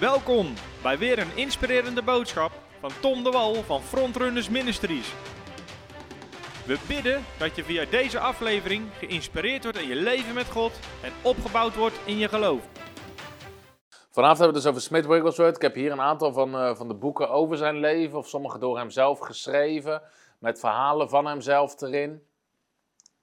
Welkom bij weer een inspirerende boodschap van Tom de Wal van Frontrunners Ministries. We bidden dat je via deze aflevering geïnspireerd wordt in je leven met God en opgebouwd wordt in je geloof. Vanavond hebben we het dus over Smith Wigglesworth. Ik heb hier een aantal van, uh, van de boeken over zijn leven, of sommige door hemzelf geschreven, met verhalen van hemzelf erin.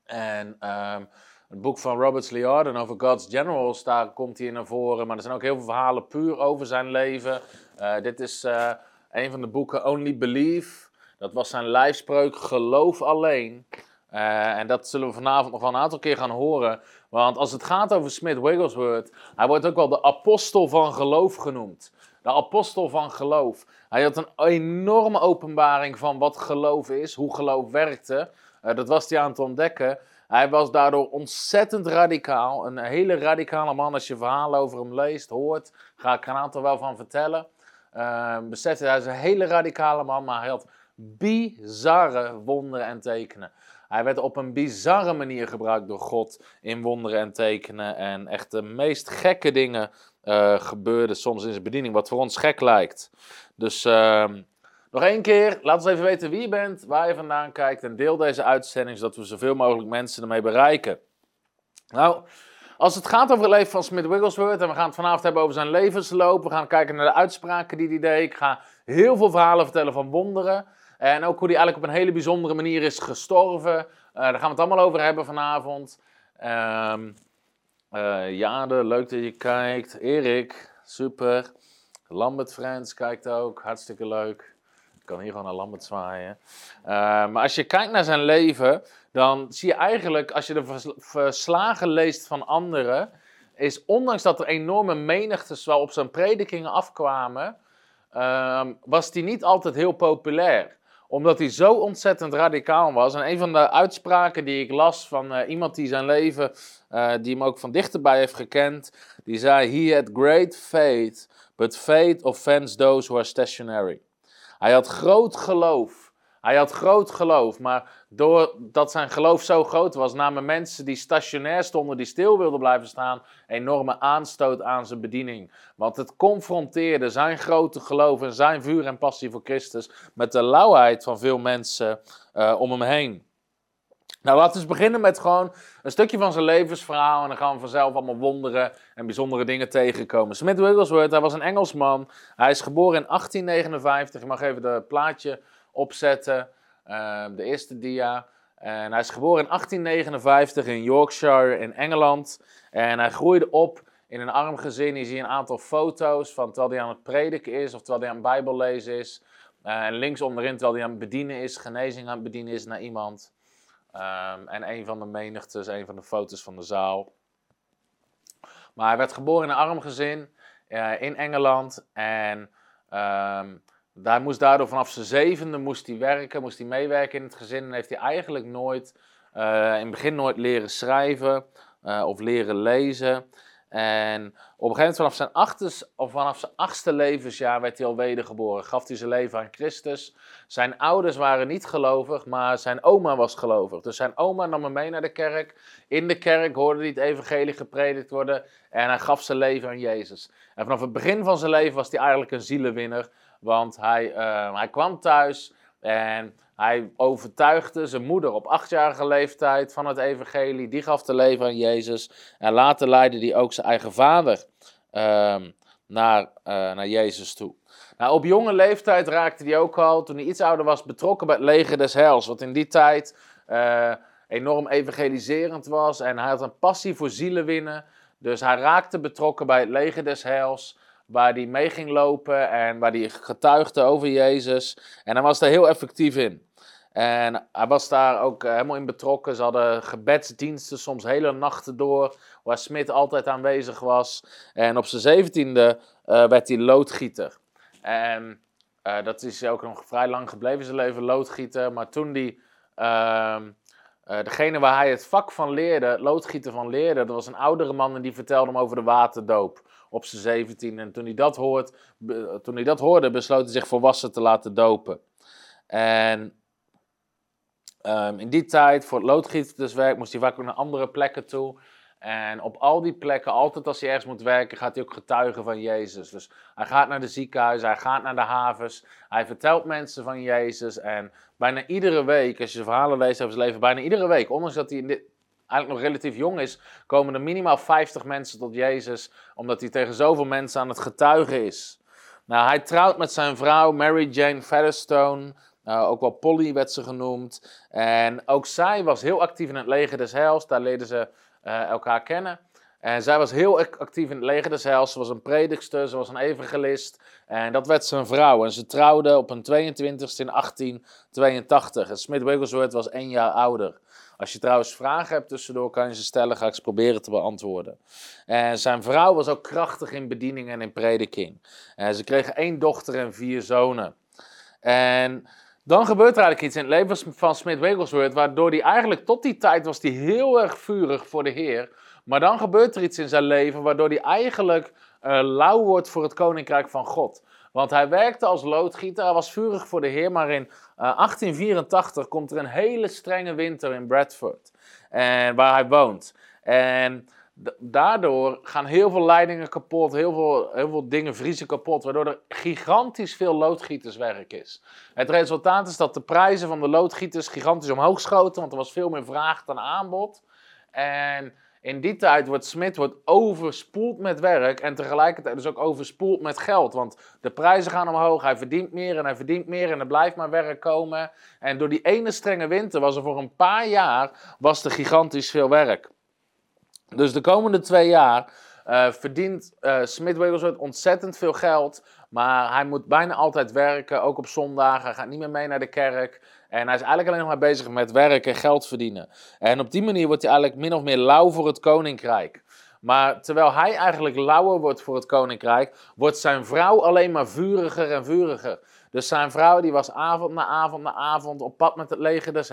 En um, het boek van Robert Liardon over God's Generals, daar komt hij naar voren. Maar er zijn ook heel veel verhalen puur over zijn leven. Uh, dit is uh, een van de boeken Only Believe. Dat was zijn lijfspreuk, geloof alleen. Uh, en dat zullen we vanavond nog wel een aantal keer gaan horen. Want als het gaat over Smith Wigglesworth, hij wordt ook wel de apostel van geloof genoemd. De apostel van geloof. Hij had een enorme openbaring van wat geloof is, hoe geloof werkte. dat was hij aan het ontdekken. Hij was daardoor ontzettend radicaal. Een hele radicale man. Als je verhalen over hem leest, hoort, ga ik er een aantal wel van vertellen. Uh, besef hij is een hele radicale man, maar hij had bizarre wonderen en tekenen. Hij werd op een bizarre manier gebruikt door God in wonderen en tekenen. En echt de meest gekke dingen uh, gebeurden soms in zijn bediening, wat voor ons gek lijkt. Dus uh, nog één keer, laat ons even weten wie je bent, waar je vandaan kijkt en deel deze uitzending, zodat we zoveel mogelijk mensen ermee bereiken. Nou, als het gaat over het leven van Smith Wigglesworth, en we gaan het vanavond hebben over zijn levensloop, we gaan kijken naar de uitspraken die hij deed, ik ga heel veel verhalen vertellen van wonderen, en ook hoe hij eigenlijk op een hele bijzondere manier is gestorven. Uh, daar gaan we het allemaal over hebben vanavond. Um, Jade, leuk dat je kijkt. Erik, super. Lambert Friends kijkt ook, hartstikke leuk. Kan hier gewoon naar Lambert zwaaien. Uh, maar als je kijkt naar zijn leven, dan zie je eigenlijk, als je de verslagen leest van anderen, is ondanks dat er enorme menigtes wel op zijn predikingen afkwamen, uh, was hij niet altijd heel populair omdat hij zo ontzettend radicaal was. En een van de uitspraken die ik las van uh, iemand die zijn leven, uh, die hem ook van dichterbij heeft gekend, die zei: He had great faith, but faith offends those who are stationary. Hij had groot geloof. Hij had groot geloof, maar doordat zijn geloof zo groot was, namen mensen die stationair stonden, die stil wilden blijven staan, enorme aanstoot aan zijn bediening. Want het confronteerde zijn grote geloof en zijn vuur en passie voor Christus met de lauwheid van veel mensen uh, om hem heen. Nou, laten we eens beginnen met gewoon een stukje van zijn levensverhaal. En dan gaan we vanzelf allemaal wonderen en bijzondere dingen tegenkomen. Smith Wigglesworth, hij was een Engelsman. Hij is geboren in 1859. Je mag even het plaatje opzetten. Uh, de eerste dia. En hij is geboren in 1859 in Yorkshire in Engeland. En hij groeide op in een arm gezin. Je ziet een aantal foto's van terwijl hij aan het prediken is of terwijl hij aan het Bijbel lezen is. Uh, en links onderin terwijl hij aan het bedienen is, genezing aan het bedienen is naar iemand. Um, en een van de menigtes, een van de foto's van de zaal. Maar hij werd geboren in een arm gezin uh, in Engeland. En um, daar moest daardoor vanaf zijn zevende moest hij werken, moest hij meewerken in het gezin. En heeft hij eigenlijk nooit, uh, in het begin nooit leren schrijven uh, of leren lezen. En op een gegeven moment vanaf zijn, achtste, vanaf zijn levensjaar werd hij al wedergeboren. Gaf hij zijn leven aan Christus. Zijn ouders waren niet gelovig, maar zijn oma was gelovig. Dus zijn oma nam hem mee naar de kerk. In de kerk hoorde hij het evangelie gepredikt worden. En hij gaf zijn leven aan Jezus. En vanaf het begin van zijn leven was hij eigenlijk een zielenwinner. Want hij, uh, hij kwam thuis en hij overtuigde zijn moeder op achtjarige leeftijd van het evangelie. Die gaf te leven aan Jezus. En later leidde hij ook zijn eigen vader uh, naar, uh, naar Jezus toe. Nou, op jonge leeftijd raakte hij ook al, toen hij iets ouder was, betrokken bij het leger des hels. Wat in die tijd uh, enorm evangeliserend was. En hij had een passie voor zielen winnen. Dus hij raakte betrokken bij het leger des hels waar hij mee ging lopen en waar hij getuigde over Jezus. En hij was daar heel effectief in. En hij was daar ook eh, helemaal in betrokken. Ze hadden gebedsdiensten, soms hele nachten door, waar Smit altijd aanwezig was. En op zijn zeventiende uh, werd hij loodgieter. En uh, dat is ook nog vrij lang gebleven, zijn leven loodgieter. Maar toen die, uh, degene waar hij het vak van leerde, loodgieter van leerde, dat was een oudere man en die vertelde hem over de waterdoop op zijn 17. En toen hij, dat hoort, toen hij dat hoorde, besloot hij zich volwassen te laten dopen. En um, in die tijd, voor het loodgieterswerk, moest hij vaak ook naar andere plekken toe. En op al die plekken, altijd als hij ergens moet werken, gaat hij ook getuigen van Jezus. Dus hij gaat naar de ziekenhuizen, hij gaat naar de havens, hij vertelt mensen van Jezus. En bijna iedere week, als je de verhalen leest over zijn leven, bijna iedere week, ondanks dat hij in dit, eigenlijk nog relatief jong is, komen er minimaal 50 mensen tot Jezus, omdat hij tegen zoveel mensen aan het getuigen is. Nou, hij trouwt met zijn vrouw Mary Jane Featherstone. Uh, ook wel Polly werd ze genoemd. En ook zij was heel actief in het leger des Heils. Daar leerden ze uh, elkaar kennen. En zij was heel actief in het leger des Heils. Ze was een predikster, ze was een evangelist. En dat werd zijn vrouw. En ze trouwde op een 22e in 1882. En Smith Wigglesworth was één jaar ouder. Als je trouwens vragen hebt tussendoor, kan je ze stellen. Ga ik ze proberen te beantwoorden. En zijn vrouw was ook krachtig in bediening en in prediking. En ze kregen één dochter en vier zonen. En dan gebeurt er eigenlijk iets in het leven van Smith Wigglesworth, waardoor hij eigenlijk tot die tijd was hij heel erg vurig voor de Heer. Maar dan gebeurt er iets in zijn leven waardoor hij eigenlijk uh, lauw wordt voor het koninkrijk van God. Want hij werkte als loodgieter, hij was vurig voor de Heer, maar in uh, eh, 1884 komt er een hele strenge winter in Bradford, en, waar hij woont. En daardoor gaan heel veel leidingen kapot, heel veel, heel veel dingen vriezen kapot, waardoor er gigantisch veel loodgieterswerk is. Het resultaat is dat de prijzen van de loodgieters gigantisch omhoog schoten, want er was veel meer vraag dan aanbod. En in die tijd wordt Smit wordt overspoeld met werk en tegelijkertijd dus ook overspoeld met geld. Want de prijzen gaan omhoog, hij verdient meer en hij verdient meer en er blijft maar werk komen. En door die ene strenge winter was er voor een paar jaar was er gigantisch veel werk. Dus de komende twee jaar uh, verdient uh, Smith Wigglesworth ontzettend veel geld. Maar hij moet bijna altijd werken, ook op zondagen. Hij gaat niet meer mee naar de kerk. En hij is eigenlijk alleen nog maar bezig met werken en geld verdienen. En op die manier wordt hij eigenlijk min of meer lauw voor het koninkrijk. Maar terwijl hij eigenlijk lauwer wordt voor het koninkrijk, wordt zijn vrouw alleen maar vuriger en vuriger. Dus zijn vrouw die was avond na avond na avond op pad met het leger des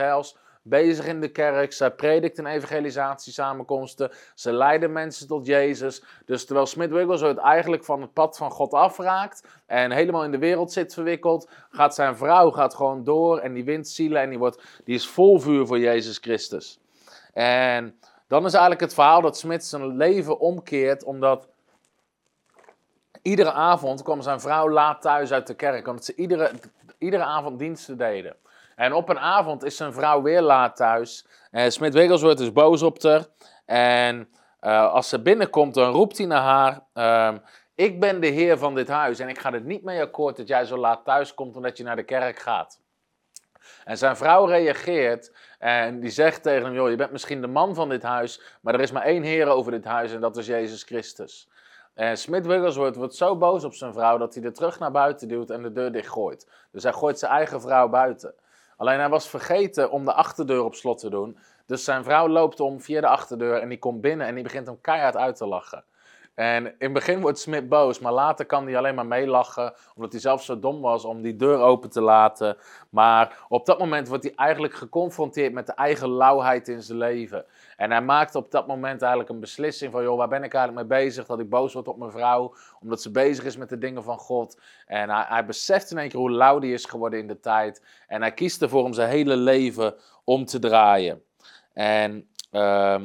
bezig in de kerk. Zij predikt in evangelisatiesamenkomsten. Ze leiden mensen tot Jezus. Dus terwijl Smith Wigglesworth eigenlijk van het pad van God afraakt en helemaal in de wereld zit verwikkeld, gaat zijn vrouw gaat gewoon door en die wint zielen en die, wordt, die is vol vuur voor Jezus Christus. En dan is eigenlijk het verhaal dat Smith zijn leven omkeert omdat iedere avond kwam zijn vrouw laat thuis uit de kerk, omdat ze iedere, iedere avond diensten deden. En op een avond is zijn vrouw weer laat thuis. En Smit Wigglesworth is boos op haar. En uh, als ze binnenkomt, dan roept hij naar haar: uh, Ik ben de heer van dit huis. En ik ga het niet mee akkoord dat jij zo laat thuis komt omdat je naar de kerk gaat. En zijn vrouw reageert en die zegt tegen hem: Joh, je bent misschien de man van dit huis, maar er is maar één heer over dit huis en dat is Jezus Christus. En Smith Wigglesworth wordt zo boos op zijn vrouw dat hij er terug naar buiten duwt en de deur dichtgooit. Dus hij gooit zijn eigen vrouw buiten. Alleen hij was vergeten om de achterdeur op slot te doen. Dus zijn vrouw loopt om via de achterdeur en die komt binnen en die begint hem keihard uit te lachen. En in het begin wordt Smith boos, maar later kan hij alleen maar meelachen, omdat hij zelf zo dom was om die deur open te laten. Maar op dat moment wordt hij eigenlijk geconfronteerd met de eigen lauwheid in zijn leven. En hij maakt op dat moment eigenlijk een beslissing van, joh, waar ben ik eigenlijk mee bezig? Dat ik boos word op mijn vrouw, omdat ze bezig is met de dingen van God. En hij, hij beseft in één keer hoe lauw hij is geworden in de tijd. En hij kiest ervoor om zijn hele leven om te draaien. En... Uh,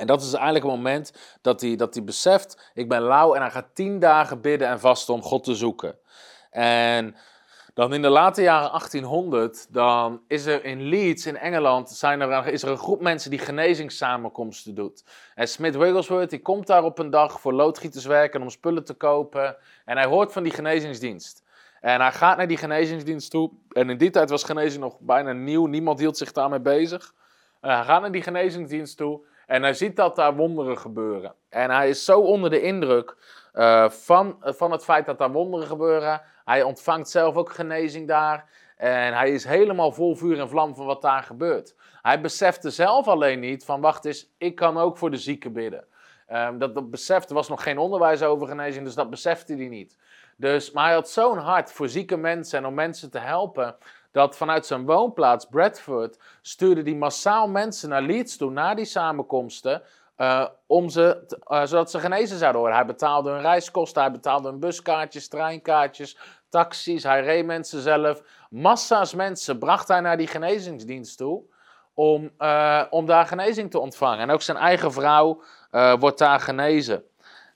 en dat is eigenlijk het moment dat hij, dat hij beseft, ik ben lauw en hij gaat tien dagen bidden en vasten om God te zoeken. En dan in de late jaren 1800, dan is er in Leeds in Engeland zijn er, is er een groep mensen die genezingssamenkomsten doet. En Smith Wigglesworth die komt daar op een dag voor loodgieters werken om spullen te kopen. En hij hoort van die genezingsdienst. En hij gaat naar die genezingsdienst toe. En in die tijd was genezing nog bijna nieuw. Niemand hield zich daarmee bezig. En hij gaat naar die genezingsdienst toe. En hij ziet dat daar wonderen gebeuren. En hij is zo onder de indruk uh, van, van het feit dat daar wonderen gebeuren. Hij ontvangt zelf ook genezing daar. En hij is helemaal vol vuur en vlam van wat daar gebeurt. Hij besefte zelf alleen niet van, wacht eens, ik kan ook voor de zieken bidden. Um, dat, dat besefte, was nog geen onderwijs over genezing, dus dat besefte hij niet. Dus, maar hij had zo'n hart voor zieke mensen en om mensen te helpen, dat vanuit zijn woonplaats Bradford stuurde hij massaal mensen naar Leeds toe, naar die samenkomsten, uh, om ze, uh, zodat ze genezen zouden worden. Hij betaalde hun reiskosten, hij betaalde hun buskaartjes, treinkaartjes, taxis, hij reed mensen zelf. Massa's mensen bracht hij naar die genezingsdienst toe, om, eh, om daar genezing te ontvangen. En ook zijn eigen vrouw eh, wordt daar genezen.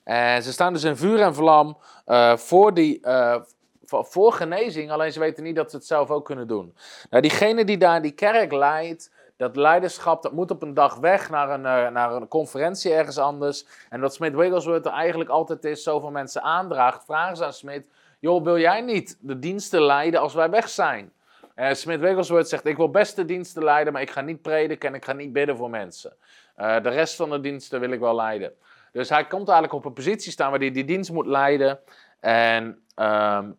En ze staan dus in vuur en vlam eh, voor, die, eh, voor genezing, alleen ze weten niet dat ze het zelf ook kunnen doen. Nou, diegene die daar die kerk leidt, dat leiderschap, dat moet op een dag weg naar een, eh, naar een conferentie ergens anders. En dat Smith Wigglesworth er eigenlijk altijd is, zoveel mensen aandraagt, vragen ze aan Smith, joh, wil jij niet de diensten leiden als wij weg zijn? En Smith Wigglesworth zegt, ik wil best de diensten leiden, maar ik ga niet prediken en ik ga niet bidden voor mensen. Eh, de rest van de diensten wil ik wel leiden. Dus hij komt eigenlijk op een positie staan waar hij die dienst moet leiden. En, ehm,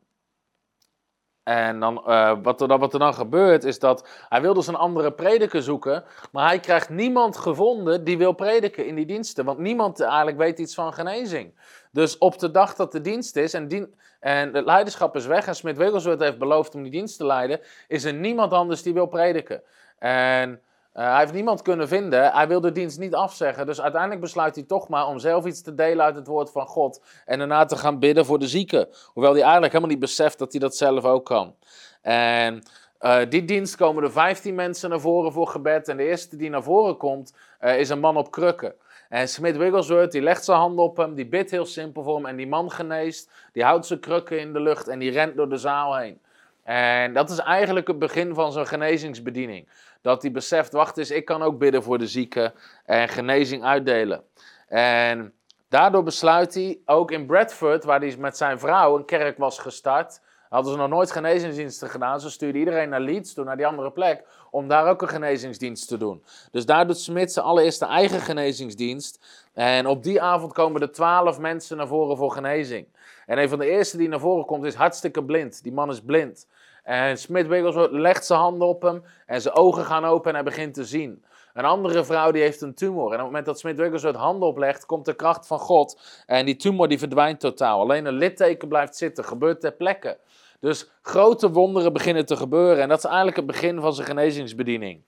en dan, eh, wat, er dan, wat er dan gebeurt is dat hij wil dus een andere prediker zoeken. Maar hij krijgt niemand gevonden die wil prediken in die diensten. Want niemand eigenlijk weet iets van genezing. Dus op de dag dat de dienst is en, en het leiderschap is weg en Smith Wigglesworth heeft beloofd om die dienst te leiden, is er niemand anders die wil prediken. En uh, hij heeft niemand kunnen vinden. Hij wil de dienst niet afzeggen. Dus uiteindelijk besluit hij toch maar om zelf iets te delen uit het woord van God. En daarna te gaan bidden voor de zieken. Hoewel hij eigenlijk helemaal niet beseft dat hij dat zelf ook kan. En uh, die dienst komen er 15 mensen naar voren voor gebed. En de eerste die naar voren komt uh, is een man op krukken. En Smith Wigglesworth die legt zijn hand op hem, die bidt heel simpel voor hem. En die man geneest, die houdt zijn krukken in de lucht en die rent door de zaal heen. En dat is eigenlijk het begin van zijn genezingsbediening. Dat hij beseft, wacht eens, ik kan ook bidden voor de zieken en genezing uitdelen. En daardoor besluit hij, ook in Bradford, waar hij met zijn vrouw een kerk was gestart, hadden ze nog nooit genezingsdiensten gedaan. Ze stuurden iedereen naar Leeds, toen naar die andere plek, om daar ook een genezingsdienst te doen. Dus daar doet Smit zijn allereerste eigen genezingsdienst. En op die avond komen er twaalf mensen naar voren voor genezing. En een van de eerste die naar voren komt is hartstikke blind. Die man is blind. En Smith Wigglesworth legt zijn handen op hem en zijn ogen gaan open en hij begint te zien. Een andere vrouw die heeft een tumor. En op het moment dat Smith Wigglesworth handen oplegt, komt de kracht van God. En die tumor die verdwijnt totaal. Alleen een litteken blijft zitten, gebeurt ter plekke. Dus grote wonderen beginnen te gebeuren. En dat is eigenlijk het begin van zijn genezingsbediening.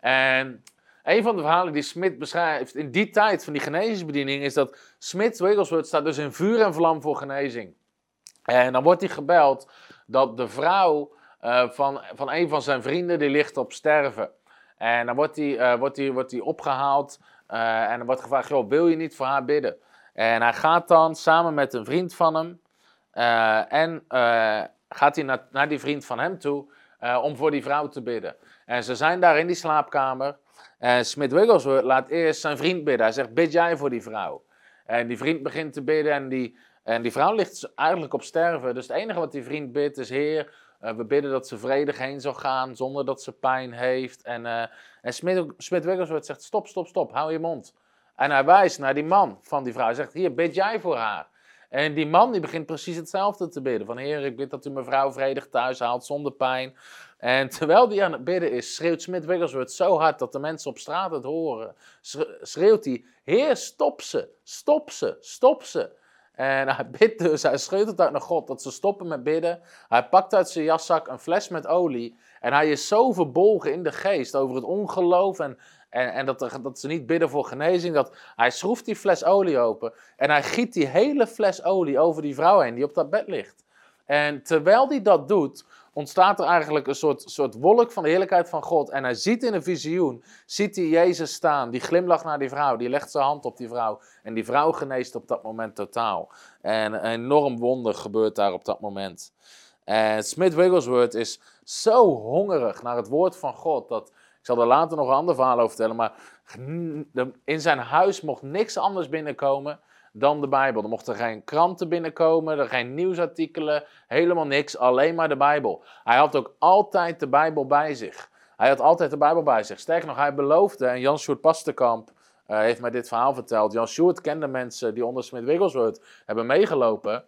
En een van de verhalen die Smith beschrijft in die tijd van die genezingsbediening is dat Smith Wigglesworth staat dus in vuur en vlam voor genezing. En dan wordt hij gebeld dat de vrouw uh, van, van een van zijn vrienden die ligt op sterven. En dan wordt hij, uh, wordt wordt opgehaald uh, en dan wordt gevraagd, joh, wil je niet voor haar bidden? En hij gaat dan samen met een vriend van hem en gaat hij naar, naar die vriend van hem toe om voor die vrouw te bidden. En ze zijn daar in die slaapkamer en Smith Wigglesworth laat eerst zijn vriend bidden. Hij zegt, bid jij voor die vrouw? En die vriend begint te bidden en die, en die vrouw ligt eigenlijk op sterven. Dus het enige wat die vriend bidt is, Heer, uh, we bidden dat ze vredig heen zal gaan zonder dat ze pijn heeft. En, uh, en Smith, Wigglesworth zegt, stop, stop, stop, hou je mond. En hij wijst naar die man van die vrouw. Hij zegt, hier, bid jij voor haar. En die man die begint precies hetzelfde te bidden. Van Heer, ik bid dat u mijn vrouw vredig thuis haalt zonder pijn. En terwijl die aan het bidden is, schreeuwt Smith Wigglesworth zo hard dat de mensen op straat het horen. Schreeuwt hij, Heer, stop ze, stop ze, stop ze. En hij bidt dus, hij schreeuwt uit naar God dat ze stoppen met bidden. Hij pakt uit zijn jaszak een fles met olie. En hij is zo verbolgen in de geest over het ongeloof en, en, en dat, dat ze niet bidden voor genezing. Dat hij schroeft die fles olie open en hij giet die hele fles olie over die vrouw heen die op dat bed ligt. En terwijl hij dat doet, ontstaat er eigenlijk een soort, soort wolk van de heerlijkheid van God. En hij ziet in een visioen, ziet hij Jezus staan, die glimlacht naar die vrouw, die legt zijn hand op die vrouw. En die vrouw geneest op dat moment totaal. En een enorm wonder gebeurt daar op dat moment. En Smith Wigglesworth is zo hongerig naar het woord van God, dat, ik zal er later nog een ander verhaal over vertellen, maar in zijn huis mocht niks anders binnenkomen dan de Bijbel. Er mochten geen kranten binnenkomen, er geen nieuwsartikelen, helemaal niks, alleen maar de Bijbel. Hij had ook altijd de Bijbel bij zich. Hij had altijd de Bijbel bij zich. Sterker nog, hij beloofde, en Jan Sjoerd Pasterkamp uh, heeft mij dit verhaal verteld. Jan Sjoerd kende mensen die onder Smit Wigglesworth hebben meegelopen.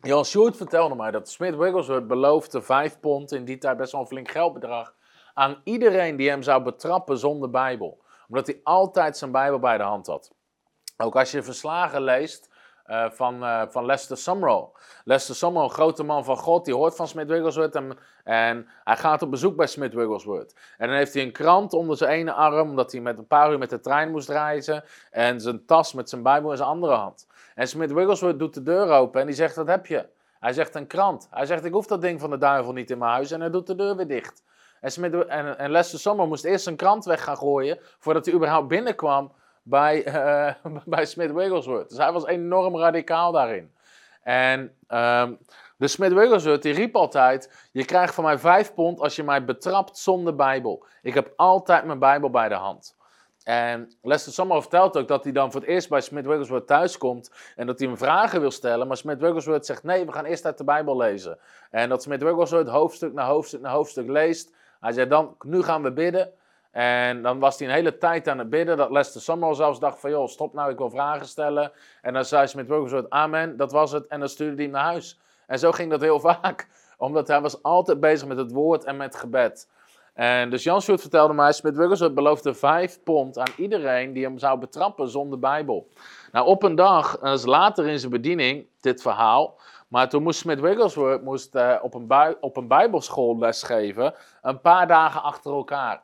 Jan Sjoerd vertelde mij dat Smit Wigglesworth beloofde 5 pond, in die tijd best wel een flink geldbedrag, aan iedereen die hem zou betrappen zonder Bijbel. Omdat hij altijd zijn Bijbel bij de hand had. Ook als je verslagen leest uh, van, uh, van Lester Sumrall. Lester Sumrall, een grote man van God, die hoort van Smith Wigglesworth en, hij gaat op bezoek bij Smith Wigglesworth. En dan heeft hij een krant onder zijn ene arm, omdat hij met een paar uur met de trein moest reizen. En zijn tas met zijn Bijbel in zijn andere hand. En Smith Wigglesworth doet de deur open en die zegt, wat heb je? Hij zegt een krant. Hij zegt, ik hoef dat ding van de duivel niet in mijn huis en hij doet de deur weer dicht. En, Smith, en, en Lester Sommer moest eerst een krant weg gaan gooien voordat hij überhaupt binnenkwam bij, uh, bij Smith Wigglesworth. Dus hij was enorm radicaal daarin. En um, de Smith Wigglesworth die riep altijd: Je krijgt van mij vijf pond als je mij betrapt zonder Bijbel. Ik heb altijd mijn Bijbel bij de hand. En Lester Sommer vertelt ook dat hij dan voor het eerst bij Smith Wigglesworth thuiskomt en dat hij hem vragen wil stellen. Maar Smith Wigglesworth zegt: Nee, we gaan eerst uit de Bijbel lezen. En dat Smith Wigglesworth hoofdstuk na hoofdstuk na hoofdstuk leest. Hij zei dan: Nu gaan we bidden. En dan was hij een hele tijd aan het bidden, dat Lester Summerall zelfs dacht van, joh, stop nou, ik wil vragen stellen. En dan zei Smith Wigglesworth, amen, dat was het. En dan stuurde hij hem naar huis. En zo ging dat heel vaak, omdat hij was altijd bezig met het woord en met gebed. En dus Jan Sjoerd vertelde mij, Smith Wigglesworth beloofde vijf pond aan iedereen die hem zou betrappen zonder Bijbel. Nou, op een dag, dat is later in zijn bediening, dit verhaal, maar toen moest Smith Wigglesworth moest, uh, op, een op een bijbelschool lesgeven, een paar dagen achter elkaar.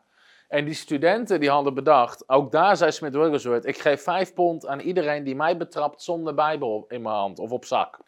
En die studenten die hadden bedacht, ook daar zei Smith Wigglesworth, ik geef vijf pond aan iedereen die mij betrapt zonder Bijbel in mijn hand of op zak.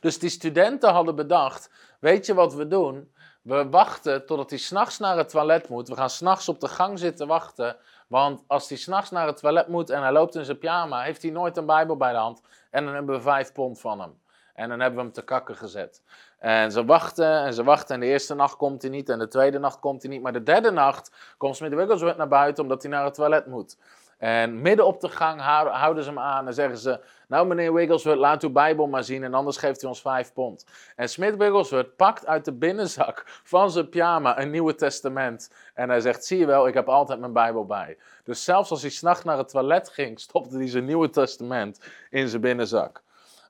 Dus die studenten hadden bedacht, weet je wat we doen? We wachten totdat hij s'nachts naar het toilet moet. We gaan s'nachts op de gang zitten wachten. Want als hij s'nachts naar het toilet moet en hij loopt in zijn pyjama, heeft hij nooit een Bijbel bij de hand. En dan hebben we vijf pond van hem. En dan hebben we hem te kakken gezet. En ze wachten en ze wachten. En de eerste nacht komt hij niet. En de tweede nacht komt hij niet. Maar de derde nacht komt Smith Wigglesworth naar buiten omdat hij naar het toilet moet. En midden op de gang houden ze hem aan en zeggen ze: Nou, meneer Wigglesworth, laat uw Bijbel maar zien en anders geeft u ons vijf pond. En Smith Wigglesworth pakt uit de binnenzak van zijn pyjama een Nieuwe Testament. En hij zegt: Zie je wel, ik heb altijd mijn Bijbel bij. Dus zelfs als hij s'nachts naar het toilet ging, stopte hij zijn Nieuwe Testament in zijn binnenzak.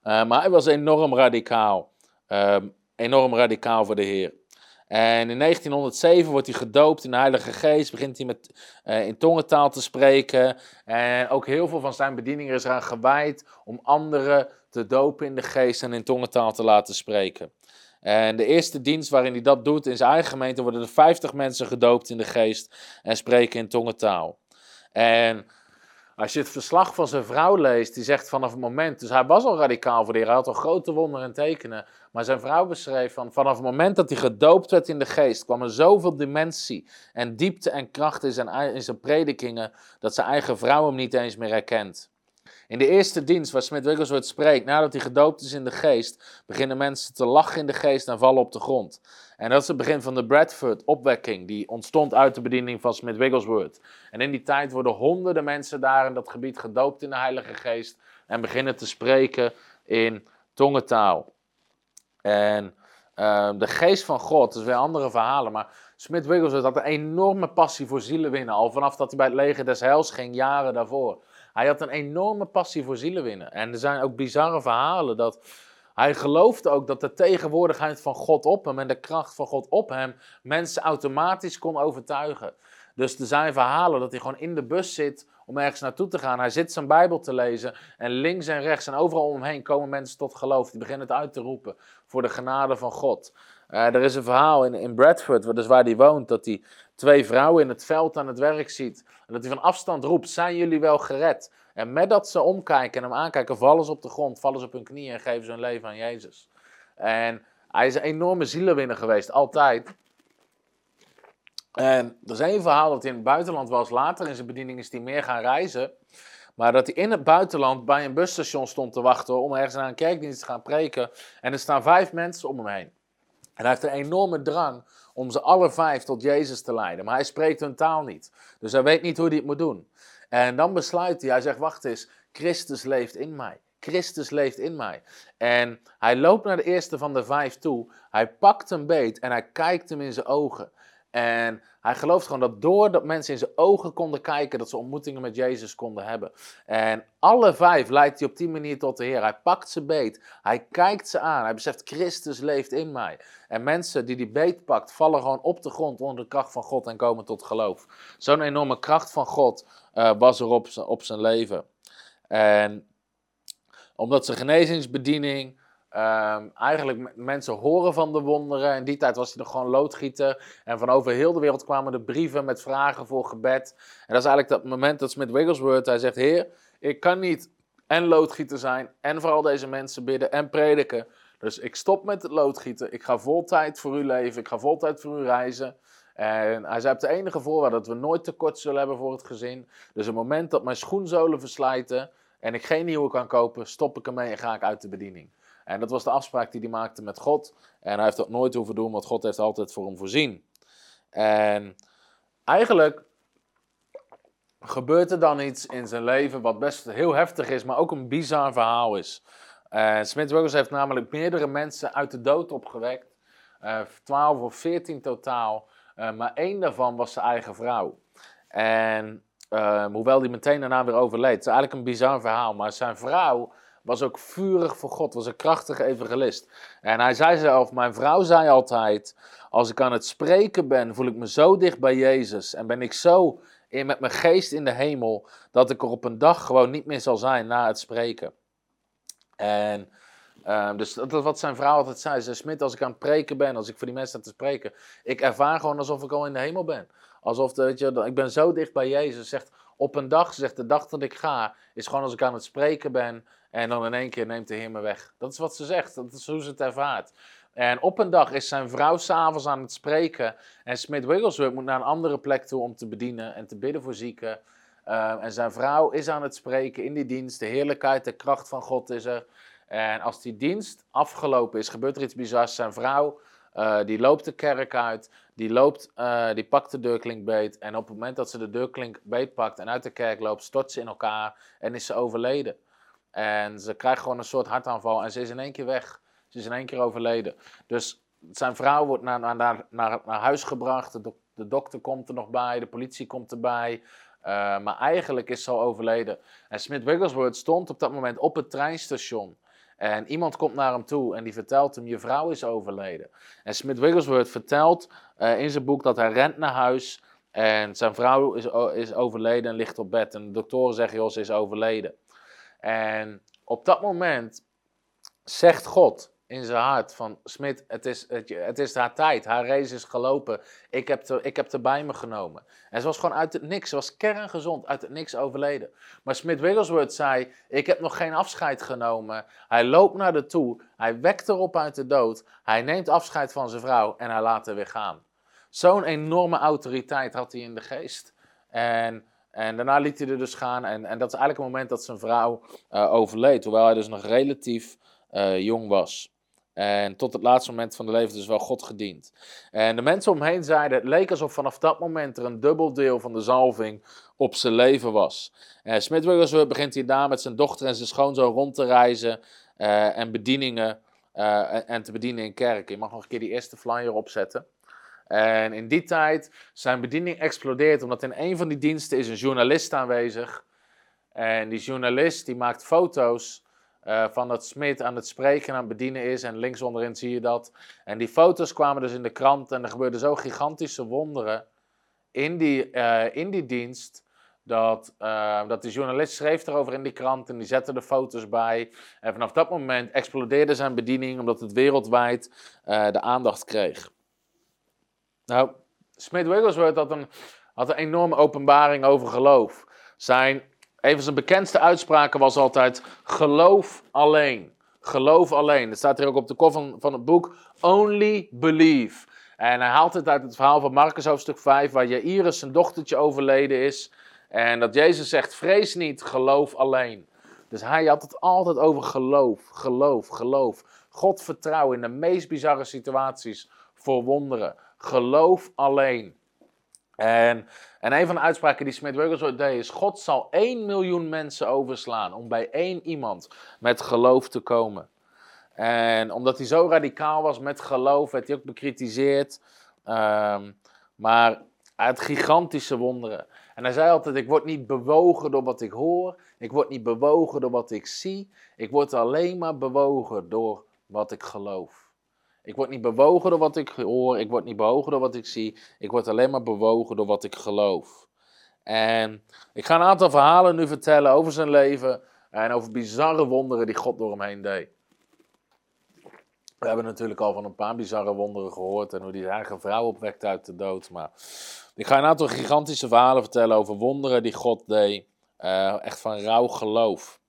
Uh, maar hij was enorm radicaal. Uh, enorm radicaal voor de Heer. En in 1907 wordt hij gedoopt in de Heilige Geest, begint hij met, uh, in tongentaal te spreken. En ook heel veel van zijn bedieningen is eraan gewijd om anderen te dopen in de geest en in tongentaal te laten spreken. En de eerste dienst waarin hij dat doet in zijn eigen gemeente worden er 50 mensen gedoopt in de geest en spreken in tongentaal. En als je het verslag van zijn vrouw leest, die zegt vanaf het moment, dus hij was al radicaal voor de hij had al grote wonderen en tekenen, maar zijn vrouw beschreef van vanaf het moment dat hij gedoopt werd in de geest, kwam er zoveel dimensie en diepte en kracht in zijn, in zijn predikingen, dat zijn eigen vrouw hem niet eens meer herkent. In de eerste dienst waar Smith Wigglesworth spreekt, nadat hij gedoopt is in de geest, beginnen mensen te lachen in de geest en vallen op de grond. En dat is het begin van de Bradford-opwekking, die ontstond uit de bediening van Smith Wigglesworth. En in die tijd worden honderden mensen daar in dat gebied gedoopt in de Heilige Geest en beginnen te spreken in tongentaal. En uh, de geest van God, dat is weer andere verhalen, maar Smith Wigglesworth had een enorme passie voor zielen winnen, al vanaf dat hij bij het leger des heils ging, jaren daarvoor. Hij had een enorme passie voor zielen winnen. En er zijn ook bizarre verhalen dat hij geloofde ook dat de tegenwoordigheid van God op hem en de kracht van God op hem mensen automatisch kon overtuigen. Dus er zijn verhalen dat hij gewoon in de bus zit om ergens naartoe te gaan. Hij zit zijn Bijbel te lezen en links en rechts en overal om hem heen komen mensen tot geloof. Die beginnen het uit te roepen voor de genade van God. Uh, er is een verhaal in, in Bradford, dus waar hij woont, dat hij twee vrouwen in het veld aan het werk ziet. En dat hij van afstand roept, zijn jullie wel gered? En met dat ze omkijken en hem aankijken, vallen ze op de grond, vallen ze op hun knieën en geven ze hun leven aan Jezus. En hij is een enorme zielenwinner geweest, altijd. En er is één verhaal dat hij in het buitenland was. Later in zijn bediening is hij meer gaan reizen. Maar dat hij in het buitenland bij een busstation stond te wachten om ergens naar een kerkdienst te gaan preken. En er staan vijf mensen om hem heen. En hij heeft een enorme drang om ze alle vijf tot Jezus te leiden. Maar hij spreekt hun taal niet. Dus hij weet niet hoe hij het moet doen. En dan besluit hij, hij zegt, wacht eens, Christus leeft in mij. Christus leeft in mij. En hij loopt naar de eerste van de vijf toe. Hij pakt hem beet en hij kijkt hem in zijn ogen. En hij gelooft gewoon dat doordat mensen in zijn ogen konden kijken, dat ze ontmoetingen met Jezus konden hebben. En alle vijf leidt hij op die manier tot de Heer. Hij pakt ze beet, hij kijkt ze aan, hij beseft Christus leeft in mij. En mensen die die beet pakt, vallen gewoon op de grond onder de kracht van God en komen tot geloof. Zo'n enorme kracht van God uh, was er op, op zijn leven. En omdat zijn genezingsbediening Um, eigenlijk mensen horen van de wonderen. In die tijd was hij nog gewoon loodgieter. En van over heel de wereld kwamen de brieven met vragen voor gebed. En dat is eigenlijk dat moment dat Smith Wigglesworth, hij zegt, heer, ik kan niet en loodgieter zijn en voor al deze mensen bidden en prediken. Dus ik stop met het loodgieten. Ik ga vol tijd voor u leven. Ik ga vol tijd voor u reizen. En hij zei, op de enige voorwaarde dat we nooit tekort zullen hebben voor het gezin. Dus het moment dat mijn schoenzolen verslijten en ik geen nieuwe kan kopen, stop ik ermee en ga ik uit de bediening. En dat was de afspraak die hij maakte met God. En hij heeft dat nooit hoeven doen, want God heeft altijd voor hem voorzien. En eigenlijk gebeurt er dan iets in zijn leven wat best heel heftig is, maar ook een bizar verhaal is. Uh, Smith Wiggles heeft namelijk meerdere mensen uit de dood opgewekt. Uh, eh, 12 of 14 totaal. Uh, maar één daarvan was zijn eigen vrouw. En hoewel die meteen daarna weer overleed. Het is eigenlijk een bizar verhaal. Maar zijn vrouw was ook vurig voor God. Was een krachtige evangelist. En hij zei zelf: Mijn vrouw zei altijd. Als ik aan het spreken ben, voel ik me zo dicht bij Jezus. En ben ik zo in, met mijn geest in de hemel. Dat ik er op een dag gewoon niet meer zal zijn na het spreken. En um, dus dat is wat zijn vrouw altijd zei. Ze Smit, als ik aan het preken ben, als ik voor die mensen sta te spreken, ik ervaar gewoon alsof ik al in de hemel ben. Alsof, weet je, ik ben zo dicht bij Jezus. Zegt, op een dag, zegt de dag dat ik ga, is gewoon als ik aan het spreken ben en dan in één keer neemt de Heer me weg. Dat is wat ze zegt, dat is hoe ze het ervaart. En op een dag is zijn vrouw s'avonds aan het spreken en Smith Wigglesworth moet naar een andere plek toe om te bedienen en te bidden voor zieken. Uh, en zijn vrouw is aan het spreken in die dienst. De heerlijkheid, de kracht van God is er. En als die dienst afgelopen is, gebeurt er iets bizars. Zijn vrouw, uh, die loopt de kerk uit, die, loopt, uh, die pakt de deurklink beet. En op het moment dat ze de deurklink beet pakt en uit de kerk loopt, stort ze in elkaar en is ze overleden. En ze krijgt gewoon een soort hartaanval en ze is in één keer weg. Ze is in één keer overleden. Dus zijn vrouw wordt naar, naar, naar, naar, huis gebracht, de, dokter komt er nog bij, de politie komt erbij. Uh, maar eigenlijk is ze al overleden. En Smith Wigglesworth stond op dat moment op het treinstation. En iemand komt naar hem toe en die vertelt hem: Je vrouw is overleden. En Smith Wigglesworth vertelt uh, in zijn boek dat hij rent naar huis. En zijn vrouw is, is overleden en ligt op bed. En de doktoren zeggen: Joh, ze is overleden. En op dat moment zegt God: in zijn hart van Smit, het is, het, het, is haar tijd, haar race is gelopen, ik heb, ik heb er bij me genomen. En ze was gewoon uit het niks, ze was kerngezond, uit het niks overleden. Maar Smit Wigglesworth zei, ik heb nog geen afscheid genomen. Hij loopt naar de toe, hij wekt erop uit de dood, hij neemt afscheid van zijn vrouw en hij laat haar weer gaan. Zo'n enorme autoriteit had hij in de geest. En, en daarna liet hij er dus gaan en, en dat is eigenlijk het moment dat zijn vrouw uh, overleed, hoewel hij dus nog relatief uh, jong was. En tot het laatste moment van de leven dus wel God gediend. En de mensen omheen zeiden, het leek alsof vanaf dat moment er een dubbel deel van de zalving op zijn leven was. En Smith begint daar met zijn dochter en zijn schoonzoon rond te reizen uh, en bedieningen uh, en te bedienen in kerken. Je mag nog een keer die eerste flyer opzetten. En in die tijd zijn bediening explodeert omdat in een van die diensten is een journalist aanwezig. En die journalist die maakt foto's uh, van dat Smit aan het spreken en aan het bedienen is. En links onderin zie je dat. En die foto's kwamen dus in de krant en er gebeurden zo gigantische wonderen in die, uh, in die dienst. Dat, uh, dat de journalist schreef erover in die krant en die zette de foto's bij. En vanaf dat moment explodeerde zijn bediening omdat het wereldwijd de aandacht kreeg. Nou, Smith Wigglesworth had een, had een enorme openbaring over geloof. Zijn een van zijn bekendste uitspraken was altijd: geloof alleen. Geloof alleen. Dat staat hier ook op de kop van, van het boek. Only believe. En hij haalt het uit het verhaal van Marcus hoofdstuk 5, waar Jairus zijn dochtertje overleden is. En dat Jezus zegt: vrees niet, geloof alleen. Dus hij had het altijd over geloof, geloof, geloof. God vertrouwen in de meest bizarre situaties voor wonderen. Geloof alleen. En, en een van de uitspraken die Smith Wigglesworth deed is: God zal 1 miljoen mensen overslaan om bij één iemand met geloof te komen. En omdat hij zo radicaal was met geloof, werd hij ook bekritiseerd. Um, maar had gigantische wonderen. En hij zei altijd: Ik word niet bewogen door wat ik hoor. Ik word niet bewogen door wat ik zie. Ik word alleen maar bewogen door wat ik geloof. Ik word niet bewogen door wat ik hoor, ik word niet bewogen door wat ik zie. Ik word alleen maar bewogen door wat ik geloof. En ik ga een aantal verhalen nu vertellen over zijn leven en over bizarre wonderen die God door hem heen deed. We hebben natuurlijk al van een paar bizarre wonderen gehoord en hoe hij zijn eigen vrouw opwekt uit de dood. Maar ik ga een aantal gigantische verhalen vertellen over wonderen die God deed. Uh, echt van rauw geloof.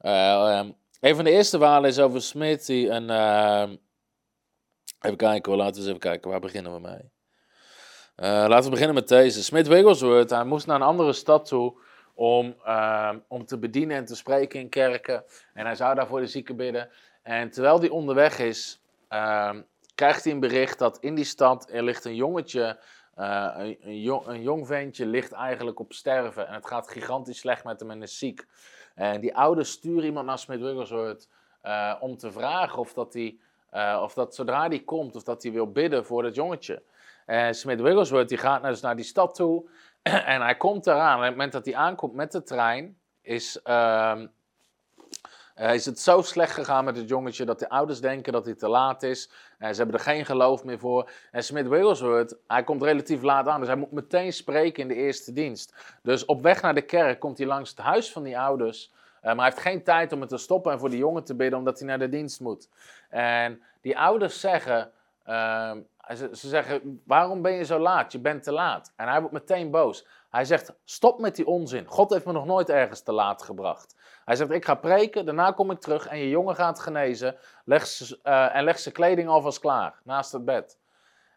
Uh, um, een van de eerste verhalen is over Smit die een, uh, Even kijken hoor, laten we eens even kijken. Waar beginnen we mee? Uh, laten we beginnen met deze. Smith Wigglesworth, hij moest naar een andere stad toe om, uh, om te bedienen en te spreken in kerken. En hij zou daar voor de zieken bidden. En terwijl hij onderweg is, uh, krijgt hij een bericht dat in die stad er ligt een jongetje, uh, een, een, jong, een jong ventje ligt eigenlijk op sterven. En het gaat gigantisch slecht met hem en is ziek. En die ouders sturen iemand naar Smith Wigglesworth uh, om te vragen of dat, hij, uh, of dat zodra hij komt, of dat hij wil bidden voor dat jongetje. En Smith Wigglesworth die gaat dus naar die stad toe en hij komt eraan. En op het moment dat hij aankomt met de trein, is, uh, is het zo slecht gegaan met het jongetje dat de ouders denken dat hij te laat is. Ze hebben er geen geloof meer voor. En Smith Wigglesworth, hij komt relatief laat aan, dus hij moet meteen spreken in de eerste dienst. Dus op weg naar de kerk komt hij langs het huis van die ouders. Uh, maar hij heeft geen tijd om het te stoppen en voor die jongen te bidden, omdat hij naar de dienst moet. En die ouders zeggen, uh, ze, ze, zeggen, waarom ben je zo laat? Je bent te laat. En hij wordt meteen boos. Hij zegt, stop met die onzin. God heeft me nog nooit ergens te laat gebracht. Hij zegt, ik ga preken, daarna kom ik terug en je jongen gaat genezen. Leg ze, uh, en leg zijn kleding alvast klaar, naast het bed.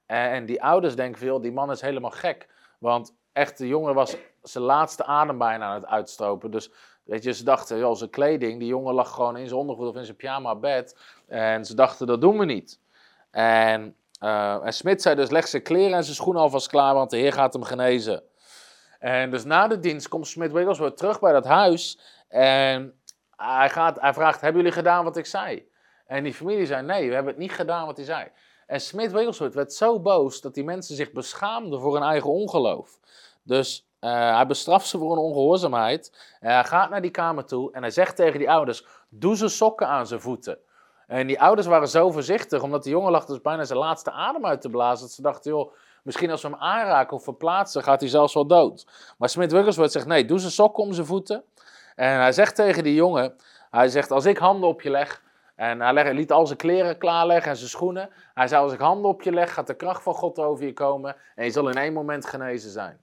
En, en die ouders denken veel, die man is helemaal gek. Want echt, de jongen was zijn laatste adem bijna aan het uitstropen. Dus Weet je, ze dachten, joh, zijn kleding, die jongen lag gewoon in zijn ondergoed of in zijn pyjama bed. En ze dachten, dat doen we niet. En, uh, en Smit zei dus, leg zijn kleren en zijn schoenen alvast klaar, want de Heer gaat hem genezen. En dus na de dienst komt Smit Wigglesworth terug bij dat huis. En hij, gaat, hij vraagt, hebben jullie gedaan wat ik zei? En die familie zei, nee, we hebben het niet gedaan wat hij zei. En Smit Wigglesworth werd zo boos dat die mensen zich beschaamden voor hun eigen ongeloof. Dus uh, hij bestraft ze voor een ongehoorzaamheid. Uh, hij gaat naar die kamer toe en hij zegt tegen die ouders: Doe ze sokken aan zijn voeten. En die ouders waren zo voorzichtig, omdat die jongen lag dus bijna zijn laatste adem uit te blazen. Dat ze dachten: joh, misschien als we hem aanraken of verplaatsen, gaat hij zelfs wel dood. Maar Smith Wigglesworth zegt: Nee, doe ze sokken om zijn voeten. En hij zegt tegen die jongen: Hij zegt: Als ik handen op je leg. En hij liet al zijn kleren klaarleggen en zijn schoenen. Hij zei: Als ik handen op je leg, gaat de kracht van God over je komen. En je zal in één moment genezen zijn.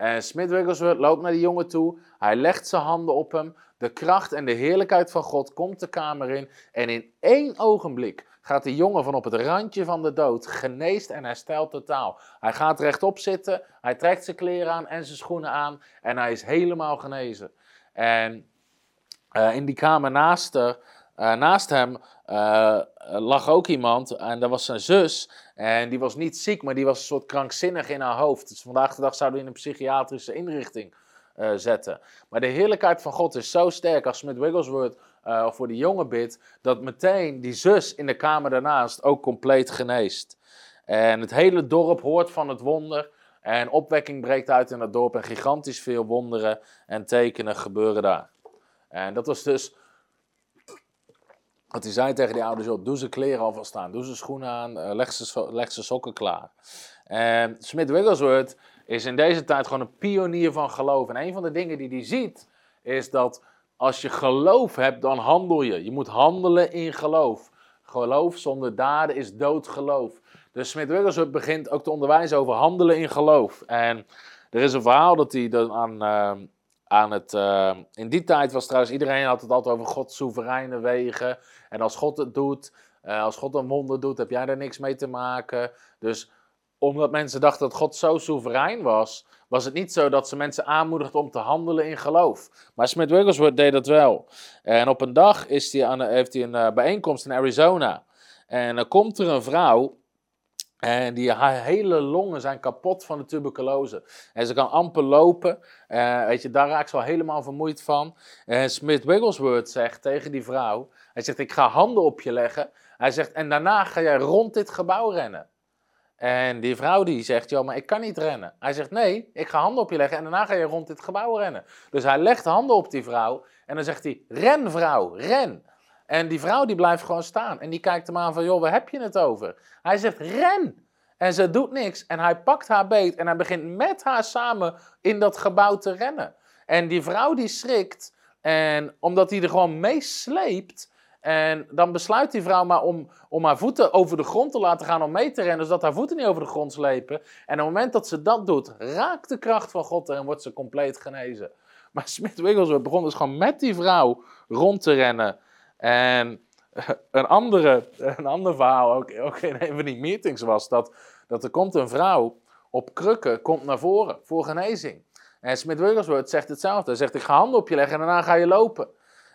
En Smith Wigglesworth loopt naar die jongen toe. Hij legt zijn handen op hem. De kracht en de heerlijkheid van God komt de kamer in. En in één ogenblik gaat de jongen van op het randje van de dood geneest en herstelt totaal. Hij gaat rechtop zitten. Hij trekt zijn kleren aan en zijn schoenen aan. En hij is helemaal genezen. En uh, in die kamer naast, er, uh, naast hem lag ook iemand. En dat was zijn zus. En die was niet ziek, maar die was een soort krankzinnig in haar hoofd. Dus vandaag de dag zouden we in een psychiatrische inrichting uh, zetten. Maar de heerlijkheid van God is zo sterk als Smith Wigglesworth uh, voor die jongen bidt, dat meteen die zus in de kamer daarnaast ook compleet geneest. En het hele dorp hoort van het wonder. En opwekking breekt uit in het dorp en gigantisch veel wonderen en tekenen gebeuren daar. En dat was dus dat hij zei tegen die ouders, doe ze kleren alvast aan, doe ze schoenen aan, uh, leg, ze, sokken klaar. En Smith Wigglesworth is in deze tijd gewoon een pionier van geloof. En een van de dingen die hij ziet, is dat als je geloof hebt, dan handel je. Je moet handelen in geloof. Geloof zonder daden is dood geloof. Dus Smith Wigglesworth begint ook te onderwijzen over handelen in geloof. En er is een verhaal dat hij dan aan... Uh, aan het. Uh, in die tijd was trouwens iedereen had het altijd over Gods soevereine wegen. En als God het doet, uh, als God een wonder doet, heb jij daar niks mee te maken. Dus omdat mensen dachten dat God zo soeverein was, was het niet zo dat ze mensen aanmoedigden om te handelen in geloof. Maar Smith Wigglesworth deed dat wel. En op een dag is aan, heeft hij een uh, bijeenkomst in Arizona. En dan komt er een vrouw en die haar hele longen zijn kapot van de tuberculose. En ze kan amper lopen. Uh, weet je, daar raakt ze al helemaal vermoeid van. En Smith Wigglesworth zegt tegen die vrouw: Hij zegt, ik ga handen op je leggen. Hij zegt, en daarna ga jij rond dit gebouw rennen. En die vrouw die zegt, joh, maar ik kan niet rennen. Hij zegt, nee, ik ga handen op je leggen en daarna ga je rond dit gebouw rennen. Dus hij legt handen op die vrouw en dan zegt hij, ren vrouw, ren. En die vrouw die blijft gewoon staan. En die kijkt hem aan van, joh, waar heb je het over? Hij zegt, ren! En ze doet niks. En hij pakt haar beet en hij begint met haar samen in dat gebouw te rennen. En die vrouw die schrikt. En omdat hij er gewoon mee sleept. En dan besluit die vrouw maar om, om haar voeten over de grond te laten gaan om mee te rennen. Zodat haar voeten niet over de grond slepen. En op het moment dat ze dat doet, raakt de kracht van God en wordt ze compleet genezen. Maar Smith Wigglesworth begon dus gewoon met die vrouw rond te rennen. En een, andere, een ander verhaal, ook, ook in een van die meetings, was dat, dat er komt een vrouw op krukken komt naar voren voor genezing. En Smith Wigglesworth zegt hetzelfde. Hij zegt, ik ga handen op je leggen en daarna ga je lopen.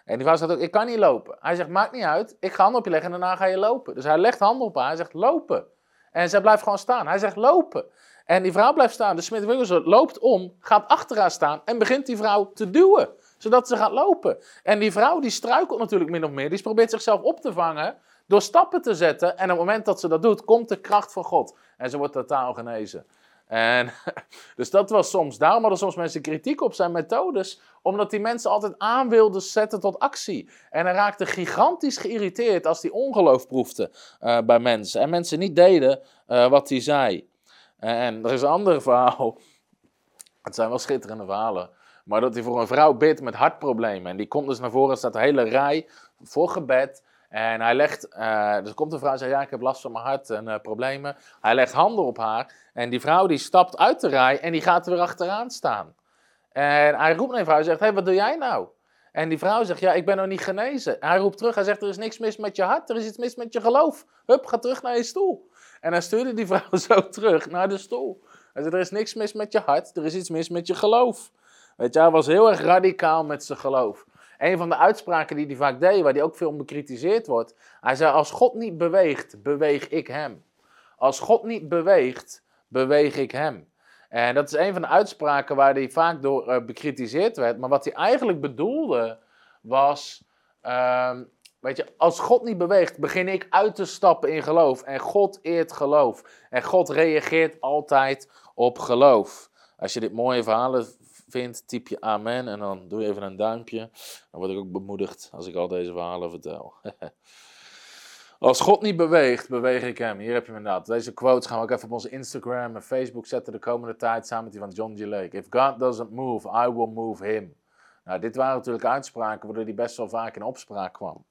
En die vrouw zegt ook, ik kan niet lopen. Hij zegt, maakt niet uit, ik ga handen op je leggen en daarna ga je lopen. Dus hij legt handen op haar, hij zegt, lopen. En zij blijft gewoon staan. Hij zegt, lopen. En die vrouw blijft staan. Dus Smith Wigglesworth loopt om, gaat achter haar staan en begint die vrouw te duwen. Zodat ze gaat lopen. En die vrouw die struikelt natuurlijk min of meer. Die probeert zichzelf op te vangen door stappen te zetten. En op het moment dat ze dat doet, komt de kracht van God. En ze wordt totaal genezen. En, dus dat was soms, daarom hadden soms mensen kritiek op zijn methodes, omdat die mensen altijd aan wilden zetten tot actie. En hij raakte gigantisch geïrriteerd als hij ongeloof proefde uh, bij mensen. En mensen niet deden uh, wat hij zei. En er is een ander verhaal, het zijn wel schitterende verhalen, maar dat hij voor een vrouw bidt met hartproblemen. En die komt dus naar voren, staat een hele rij voor gebed. En hij legt, uh, dus komt een vrouw en zegt, ja, ik heb last van mijn hart en uh, problemen. Hij legt handen op haar en die vrouw die stapt uit de rij en die gaat er weer achteraan staan. En hij roept naar die vrouw en zegt, hé, hey, wat doe jij nou? En die vrouw zegt, ja, ik ben nog niet genezen. En hij roept terug, hij zegt, er is niks mis met je hart, er is iets mis met je geloof. Hup, ga terug naar je stoel. En hij stuurde die vrouw zo terug naar de stoel. Hij zei, er is niks mis met je hart, er is iets mis met je geloof. Weet je, hij was heel erg radicaal met zijn geloof. Een van de uitspraken die hij vaak deed, waar hij ook veel bekritiseerd wordt. Hij zei, als God niet beweegt, beweeg ik hem. Als God niet beweegt, beweeg ik hem. En dat is een van de uitspraken waar hij vaak door uh, bekritiseerd werd. Maar wat hij eigenlijk bedoelde was, uh, weet je, als God niet beweegt, begin ik uit te stappen in geloof. En God eert geloof. En God reageert altijd op geloof. Als je dit mooie verhalen vindt, typ je amen en dan doe je even een duimpje. Dan word ik ook bemoedigd als ik al deze verhalen vertel. Als God niet beweegt, beweeg ik hem. Hier heb je hem inderdaad. Deze quotes gaan we ook even op onze Instagram en Facebook zetten de komende tijd samen met die van John G. Lake. If God doesn't move, I will move him. Nou, dit waren natuurlijk uitspraken waardoor hij best wel vaak in opspraak kwam.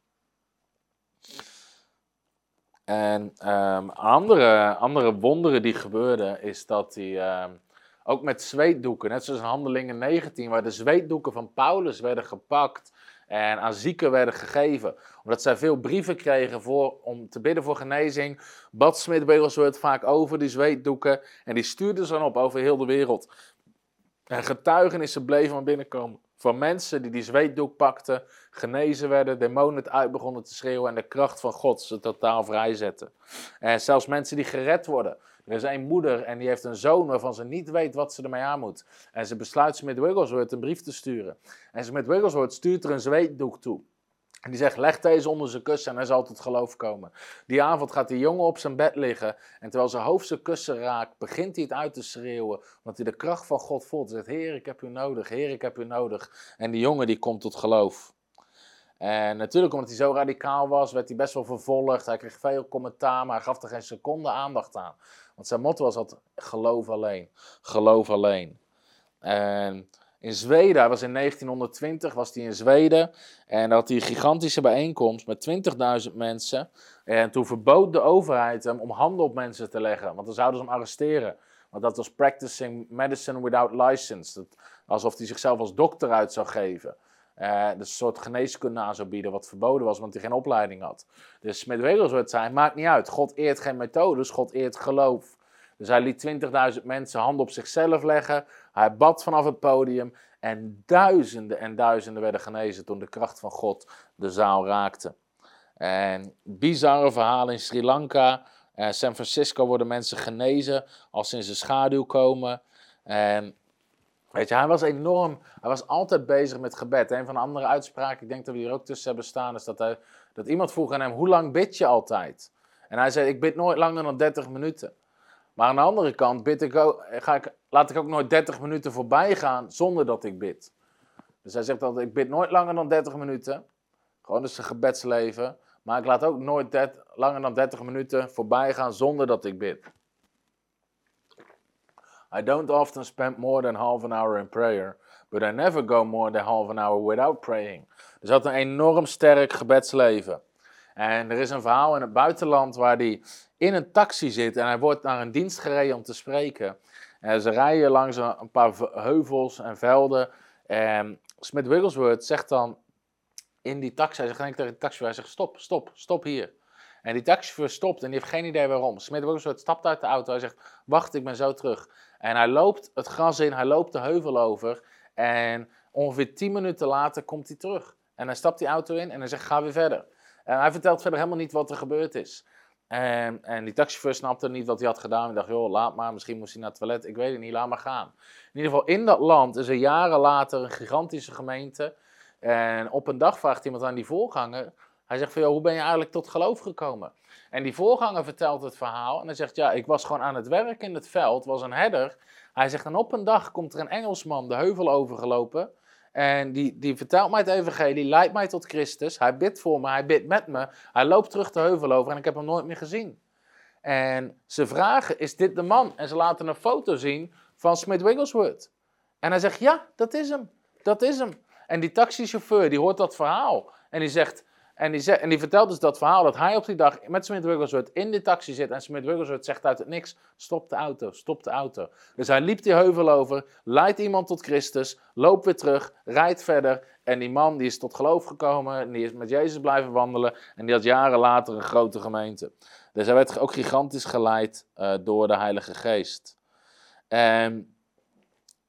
En um, andere, andere wonderen die gebeurden, is dat hij um, ook met zweetdoeken, net zoals in Handelingen 19, waar de zweetdoeken van Paulus werden gepakt en aan zieken werden gegeven. Omdat zij veel brieven kregen voor, om te bidden voor genezing, bad Smith Wigglesworth vaak over die zweetdoeken en die stuurde ze dan op over heel de wereld. En getuigenissen bleven binnenkomen van mensen die die zweetdoek pakten, genezen werden, demonen het uit begonnen te schreeuwen en de kracht van God ze totaal vrijzetten. En zelfs mensen die gered worden. Er is een moeder en die heeft een zoon waarvan ze niet weet wat ze ermee aan moet. En ze besluit Smith Wigglesworth een brief te sturen. En Smith Wigglesworth stuurt er een zweetdoek toe. En die zegt, leg deze onder zijn kussen en hij zal tot geloof komen. Die avond gaat die jongen op zijn bed liggen. En terwijl zijn hoofd zijn kussen raakt, begint hij het uit te schreeuwen. Want hij de kracht van God voelt. Hij zegt, Heer, ik heb u nodig. Heer, ik heb u nodig. En die jongen die komt tot geloof. En natuurlijk, omdat hij zo radicaal was, werd hij best wel vervolgd. Hij kreeg veel commentaar, maar hij gaf er geen seconde aandacht aan. Want zijn motto was altijd, geloof alleen. Geloof alleen. En in Zweden, hij was in 1920, was hij in Zweden. En had hij een gigantische bijeenkomst met 20.000 mensen. En toen verbood de overheid hem om handen op mensen te leggen. Want dan zouden ze hem arresteren. Want dat was practicing medicine without license. Alsof hij zichzelf als dokter uit zou geven. Uh, dus een soort geneeskunde aan zou bieden, wat verboden was, want hij geen opleiding had. Dus met Wigglesworth zei, maakt niet uit. God eert geen methodes, God eert geloof. Dus hij liet 20.000 mensen handen op zichzelf leggen. Hij bad vanaf het podium. En duizenden en duizenden werden genezen toen de kracht van God de zaal raakte. En bizarre verhalen in Sri Lanka. Uh, San Francisco worden mensen genezen als ze in zijn schaduw komen. En weet je, hij was enorm, hij was altijd bezig met gebed. Een van de andere uitspraken, ik denk dat we hier ook tussen hebben staan, is dat, hij, dat iemand vroeg aan hem, hoe lang bid je altijd? En hij zei, ik bid nooit langer dan 30 minuten. Maar aan de andere kant bid ik ook, ga ik, laat ik ook nooit 30 minuten voorbij gaan zonder dat ik bid. Dus hij zegt altijd, ik bid nooit langer dan 30 minuten. Gewoon dus zijn gebedsleven. Maar ik laat ook nooit langer dan 30 minuten voorbij gaan zonder dat ik bid. I don't often spend more than half an hour in prayer, but I never go more than half an hour without praying. Dus had een enorm sterk gebedsleven. En er is een verhaal in het buitenland waar hij in een taxi zit en hij wordt naar een dienst gereden om te spreken. En ze rijden langs een paar heuvels en velden. En Smith Wigglesworth zegt dan in die taxi, hij zegt tegen de taxi, hij zegt stop, stop, stop hier. En die taxichauffeur stopt en die heeft geen idee waarom. Smith Wigglesworth stapt uit de auto. Hij zegt, wacht, ik ben zo terug. En hij loopt het gras in, hij loopt de heuvel over. En ongeveer 10 minuten later komt hij terug. En hij stapt die auto in en hij zegt, ga weer verder. En hij vertelt verder helemaal niet wat er gebeurd is. En, en die taxichauffeur snapte niet wat hij had gedaan. Hij dacht, joh, laat maar, misschien moest hij naar het toilet. Ik weet het niet, laat maar gaan. In ieder geval, in dat land is er jaren later een gigantische gemeente. En op een dag vraagt iemand aan die voorganger... Hij zegt van, joh, hoe ben je eigenlijk tot geloof gekomen? En die voorganger vertelt het verhaal. En hij zegt, ja, ik was gewoon aan het werk in het veld, was een herder. Hij zegt, en op een dag komt er een Engelsman de heuvel overgelopen... En die, die vertelt mij het evangelie, leidt mij tot Christus. Hij bidt voor me, hij bidt met me. Hij loopt terug de heuvel over en ik heb hem nooit meer gezien. En ze vragen, is dit de man? En ze laten een foto zien van Smith Wigglesworth. En hij zegt, ja, dat is hem. Dat is hem. En die taxichauffeur, die hoort dat verhaal. En die zegt, en die, en vertelt dus dat verhaal dat hij op die dag met Smith Wigglesworth in de taxi zit. En Smith Wigglesworth zegt uit het niks: stop de auto, stop de auto. Dus hij liep die heuvel over, leidt iemand tot Christus, loopt weer terug, rijdt verder. En die man die is tot geloof gekomen, en die is met Jezus blijven wandelen. En die had jaren later een grote gemeente. Dus hij werd ook gigantisch geleid uh, door de Heilige Geest. En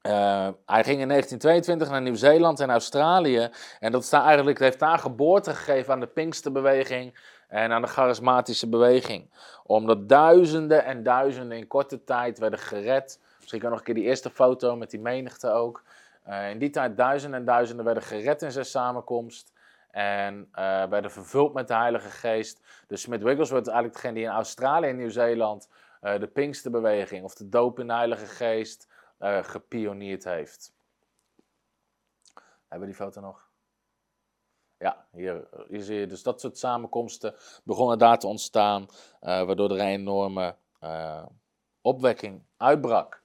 uh, hij ging in 1922 naar Nieuw-Zeeland en Australië. En dat staat eigenlijk, heeft daar geboorte gegeven aan de Pinksterbeweging en aan de charismatische beweging. Omdat duizenden en duizenden in korte tijd werden gered. Misschien kan nog een keer die eerste foto met die menigte ook. Uh, in die tijd duizenden en duizenden werden gered in zijn samenkomst. En uh, werden vervuld met de Heilige Geest. Dus Smith Wigglesworth eigenlijk degene die in Australië en Nieuw-Zeeland de Pinksterbeweging of de doop in de Heilige Geest gepioneerd heeft. Hebben we die foto nog? Ja, hier, zie je dus dat soort samenkomsten begonnen daar te ontstaan, uh, waardoor er een enorme uh, opwekking uitbrak.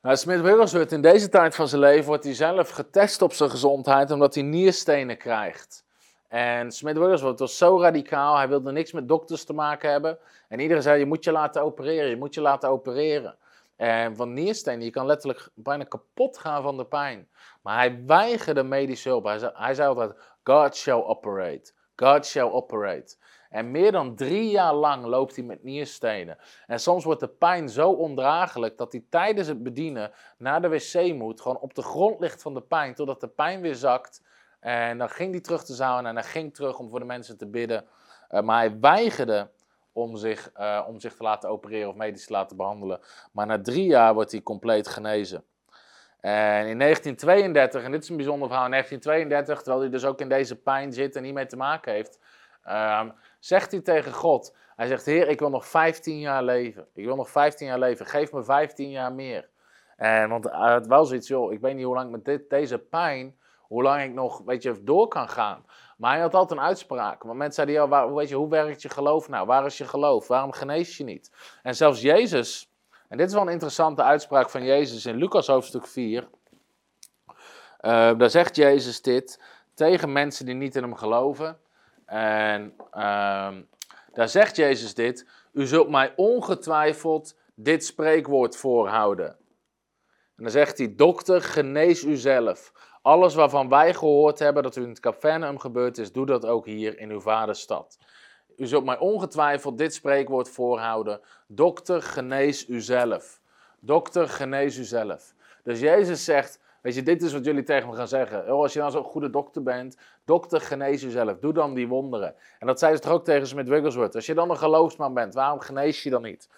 Nou, Smith in deze tijd van zijn leven wordt hij zelf getest op zijn gezondheid omdat hij nierstenen krijgt. En Smith Wigglesworth was zo radicaal, hij wilde niks met dokters te maken hebben. En iedereen zei, je moet je laten opereren, je moet je laten opereren. En van nierstenen, je kan letterlijk bijna kapot gaan van de pijn. Maar hij weigerde medische hulp. Hij zei, hij zei altijd, God shall operate. God shall operate. En meer dan drie jaar lang loopt hij met nierstenen. En soms wordt de pijn zo ondraaglijk dat hij tijdens het bedienen naar de wc moet. Gewoon op de grond ligt van de pijn, totdat de pijn weer zakt. En dan ging hij terug de zaal en hij ging terug om voor de mensen te bidden. Uh, maar hij weigerde om zich, uh, om zich te laten opereren of medisch te laten behandelen. Maar na drie jaar wordt hij compleet genezen. En in 1932, en dit is een bijzonder verhaal, in 1932, terwijl hij dus ook in deze pijn zit en niet mee te maken heeft, uh, zegt hij tegen God, hij zegt, Heer, ik wil nog 15 jaar leven. Ik wil nog 15 jaar leven, geef me 15 jaar meer. En, want hij had wel zoiets, joh, ik weet niet hoe lang met dit, deze pijn, hoe lang ik nog, weet je, door kan gaan. Maar hij had altijd een uitspraak. Want mensen zeiden, ja, waar, weet je, hoe werkt je geloof nou? Waar is je geloof? Waarom genees je niet? En zelfs Jezus, en dit is wel een interessante uitspraak van Jezus in Lucas hoofdstuk 4. Uh, daar zegt Jezus dit tegen mensen die niet in hem geloven. En uh, daar zegt Jezus dit, u zult mij ongetwijfeld dit spreekwoord voorhouden. En dan zegt hij, dokter, genees uzelf. Alles waarvan wij gehoord hebben dat u in het Capernaum gebeurd is, doe dat ook hier in uw vaderstad. U zult mij ongetwijfeld dit spreekwoord voorhouden. Dokter, genees uzelf. Dokter, genees uzelf. Dus Jezus zegt, weet je, dit is wat jullie tegen me gaan zeggen. Oh, als je nou zo'n goede dokter bent, dokter, genees uzelf. Doe dan die wonderen. En dat zei ze toch ook tegen Smith Wigglesworth. Als je dan een geloofsman bent, waarom genees je dan niet?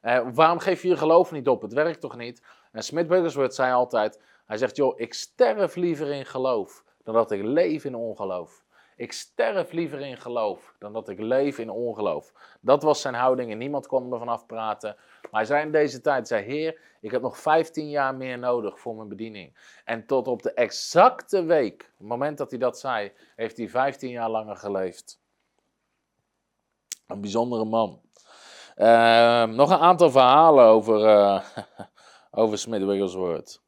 Eh, waarom geef je je geloof niet op? Het werkt toch niet? En Smith Wigglesworth zei altijd, hij zegt, joh, ik sterf liever in geloof dan dat ik leef in ongeloof. Ik sterf liever in geloof dan dat ik leef in ongeloof. Dat was zijn houding en niemand kon me vanaf praten. Maar hij zei in deze tijd, zei Heer, ik heb nog 15 jaar meer nodig voor mijn bediening. En tot op de exacte week, het moment dat hij dat zei, heeft hij 15 jaar langer geleefd. Een bijzondere man. Uh, nog een aantal verhalen over, uh, over Smith Wigglesworth.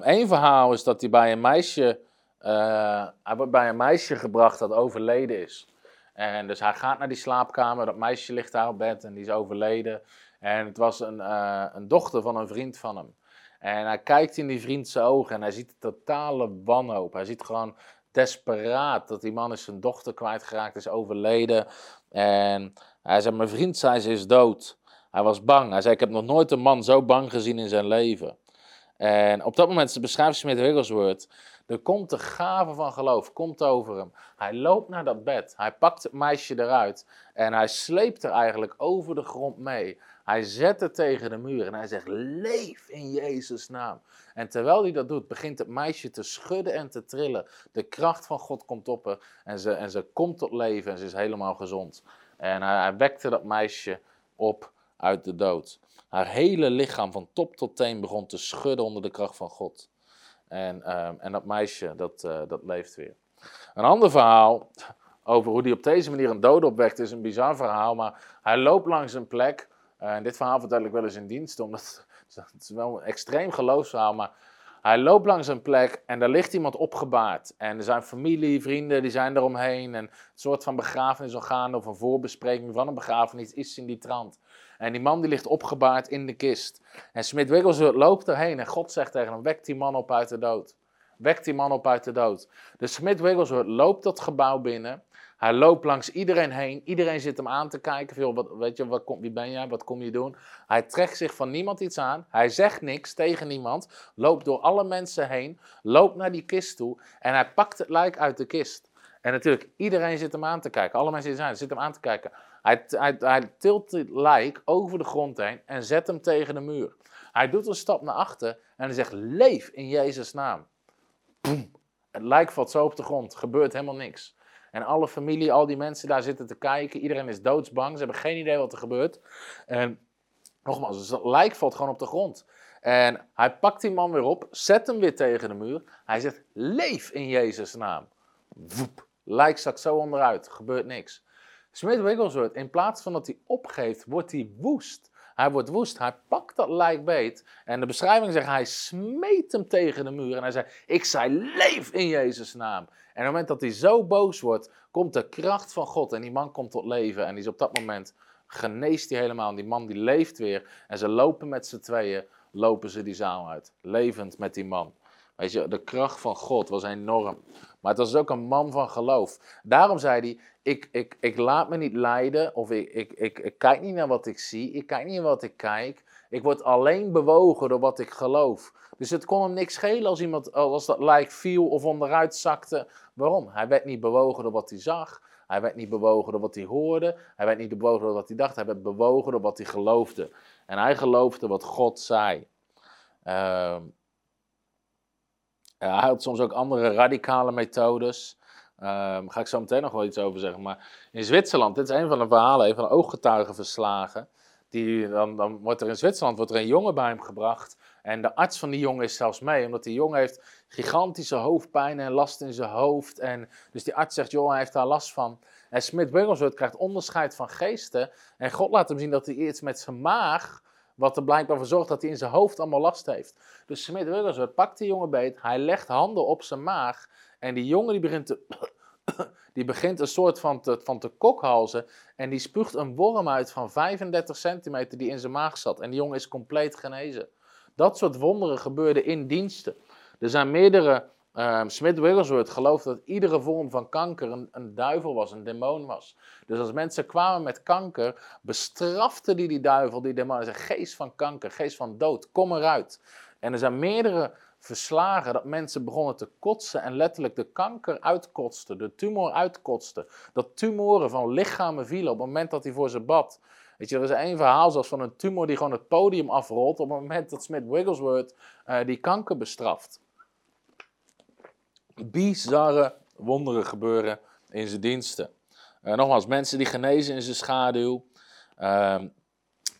Eén verhaal is dat hij bij een meisje, uh, hij wordt bij een meisje gebracht dat overleden is. En dus hij gaat naar die slaapkamer, dat meisje ligt daar op bed en die is overleden. En het was een, uh, een dochter van een vriend van hem. En hij kijkt in die vriend zijn ogen en hij ziet de totale wanhoop. Hij ziet gewoon desperaat. Dat die man is zijn dochter kwijtgeraakt, is overleden. En hij zei, mijn vriend zei, ze is dood. Hij was bang. Hij zei, ik heb nog nooit een man zo bang gezien in zijn leven. En op dat moment beschrijft Smith Wigglesworth, er komt de gave van geloof, komt over hem. Hij loopt naar dat bed, hij pakt het meisje eruit en hij sleept er eigenlijk over de grond mee. Hij zet het tegen de muur en hij zegt, leef in Jezus' naam. En terwijl hij dat doet, begint het meisje te schudden en te trillen. De kracht van God komt op haar en ze, en ze komt tot leven en ze is helemaal gezond. En hij wekte dat meisje op uit de dood. Haar hele lichaam van top tot teen begon te schudden onder de kracht van God. En, ehm, en dat meisje, dat, uh, dat leeft weer. Een ander verhaal over hoe hij op deze manier een dood opwekt, is een bizar verhaal. Maar hij loopt langs een plek. Uh, en dit verhaal vertel ik wel eens in dienst, omdat het is wel een extreem geloofsverhaal. Maar hij loopt langs een plek en daar ligt iemand opgebaard. En er zijn familie, vrienden, die zijn eromheen. En een soort van begrafenis gaande of een voorbespreking van een begrafenis is in die trant. En die man die ligt opgebaard in de kist. En Smith Wigglesworth loopt erheen en God zegt tegen hem, wek die man op uit de dood. Wek die man op uit de dood. Dus Smith Wigglesworth loopt dat gebouw binnen. Hij loopt langs iedereen heen. Iedereen zit hem aan te kijken. Wat, weet je, wat, wie ben jij? Wat kom je doen? Hij trekt zich van niemand iets aan. Hij zegt niks tegen niemand. Loopt door alle mensen heen. Loopt naar die kist toe. En hij pakt het lijk uit de kist. En natuurlijk, iedereen zit hem aan te kijken. Alle mensen die zijn, zitten hem aan te kijken. Hij, hij, hij tilt het lijk over de grond heen en zet hem tegen de muur. Hij doet een stap naar achter en hij zegt: Leef in Jezus' naam. Het lijk valt zo op de grond, gebeurt helemaal niks. En alle familie, al die mensen daar zitten te kijken. Iedereen is doodsbang, ze hebben geen idee wat er gebeurt. En nogmaals, dus het lijk valt gewoon op de grond. En hij pakt die man weer op, zet hem weer tegen de muur. Hij zegt: Leef in Jezus' naam. Woep. Lijk zakt zo onderuit, gebeurt niks. Smith Wigglesworth, in plaats van dat hij opgeeft, wordt hij woest. Hij wordt woest, hij pakt dat lijk beet. En de beschrijving zegt, hij smeet hem tegen de muur. En hij zei, ik zei, leef in Jezus' naam. En op het moment dat hij zo boos wordt, komt de kracht van God. En die man komt tot leven. En die is op dat moment, geneest hij helemaal. En die man die leeft weer. En ze lopen met z'n tweeën, lopen ze die zaal uit. Levend met die man. Weet je, de kracht van God was enorm. Maar het was ook een man van geloof. Daarom zei hij, ik, ik, ik laat me niet leiden of ik, ik, ik, ik kijk niet naar wat ik zie, ik kijk niet naar wat ik kijk. Ik word alleen bewogen door wat ik geloof. Dus het kon hem niks schelen als iemand, als dat lijk viel of onderuit zakte. Waarom? Hij werd niet bewogen door wat hij zag. Hij werd niet bewogen door wat hij hoorde. Hij werd niet bewogen door wat hij dacht. Hij werd bewogen door wat hij geloofde. En hij geloofde wat God zei. Uh, hij had soms ook andere radicale methodes. Daar ehm, ga ik zo meteen nog wel iets over zeggen. Maar in Zwitserland, dit is een van de verhalen, een van de ooggetuigenverslagen. Die, dan, dan wordt er in Zwitserland wordt er een jongen bij hem gebracht. En de arts van die jongen is zelfs mee, omdat die jongen heeft gigantische hoofdpijn en last in zijn hoofd. En dus die arts zegt, joh, hij heeft daar last van. En Smith Wigglesworth krijgt onderscheid van geesten. En God laat hem zien dat hij iets met zijn maag, wat er blijkbaar voor zorgt dat hij in zijn hoofd allemaal last heeft. Dus Smith Wigglesworth pakt die jongen beet, hij legt handen op zijn maag. En die jongen die begint, te, die begint een soort van te, van te kokhalzen. En die spuugt een worm uit van 35 centimeter die in zijn maag zat. En die jongen is compleet genezen. Dat soort wonderen gebeurden in diensten. Er zijn meerdere. Um, Smith Wigglesworth gelooft dat iedere vorm van kanker een, een, duivel was, een demon was. Dus als mensen kwamen met kanker, bestrafte die die duivel, die demon. Hij geest van kanker, geest van dood, kom eruit. En er zijn meerdere verslagen dat mensen begonnen te kotsen en letterlijk de kanker uitkotsten, de tumor uitkotsten. Dat tumoren van lichamen vielen op het moment dat hij voor ze bad. Weet je, er is één verhaal zelfs van een tumor die gewoon het podium afrolt op het moment dat Smith Wigglesworth uh, die kanker bestraft. Bizarre wonderen gebeuren in zijn diensten. Uh, nogmaals, mensen die genezen in zijn schaduw.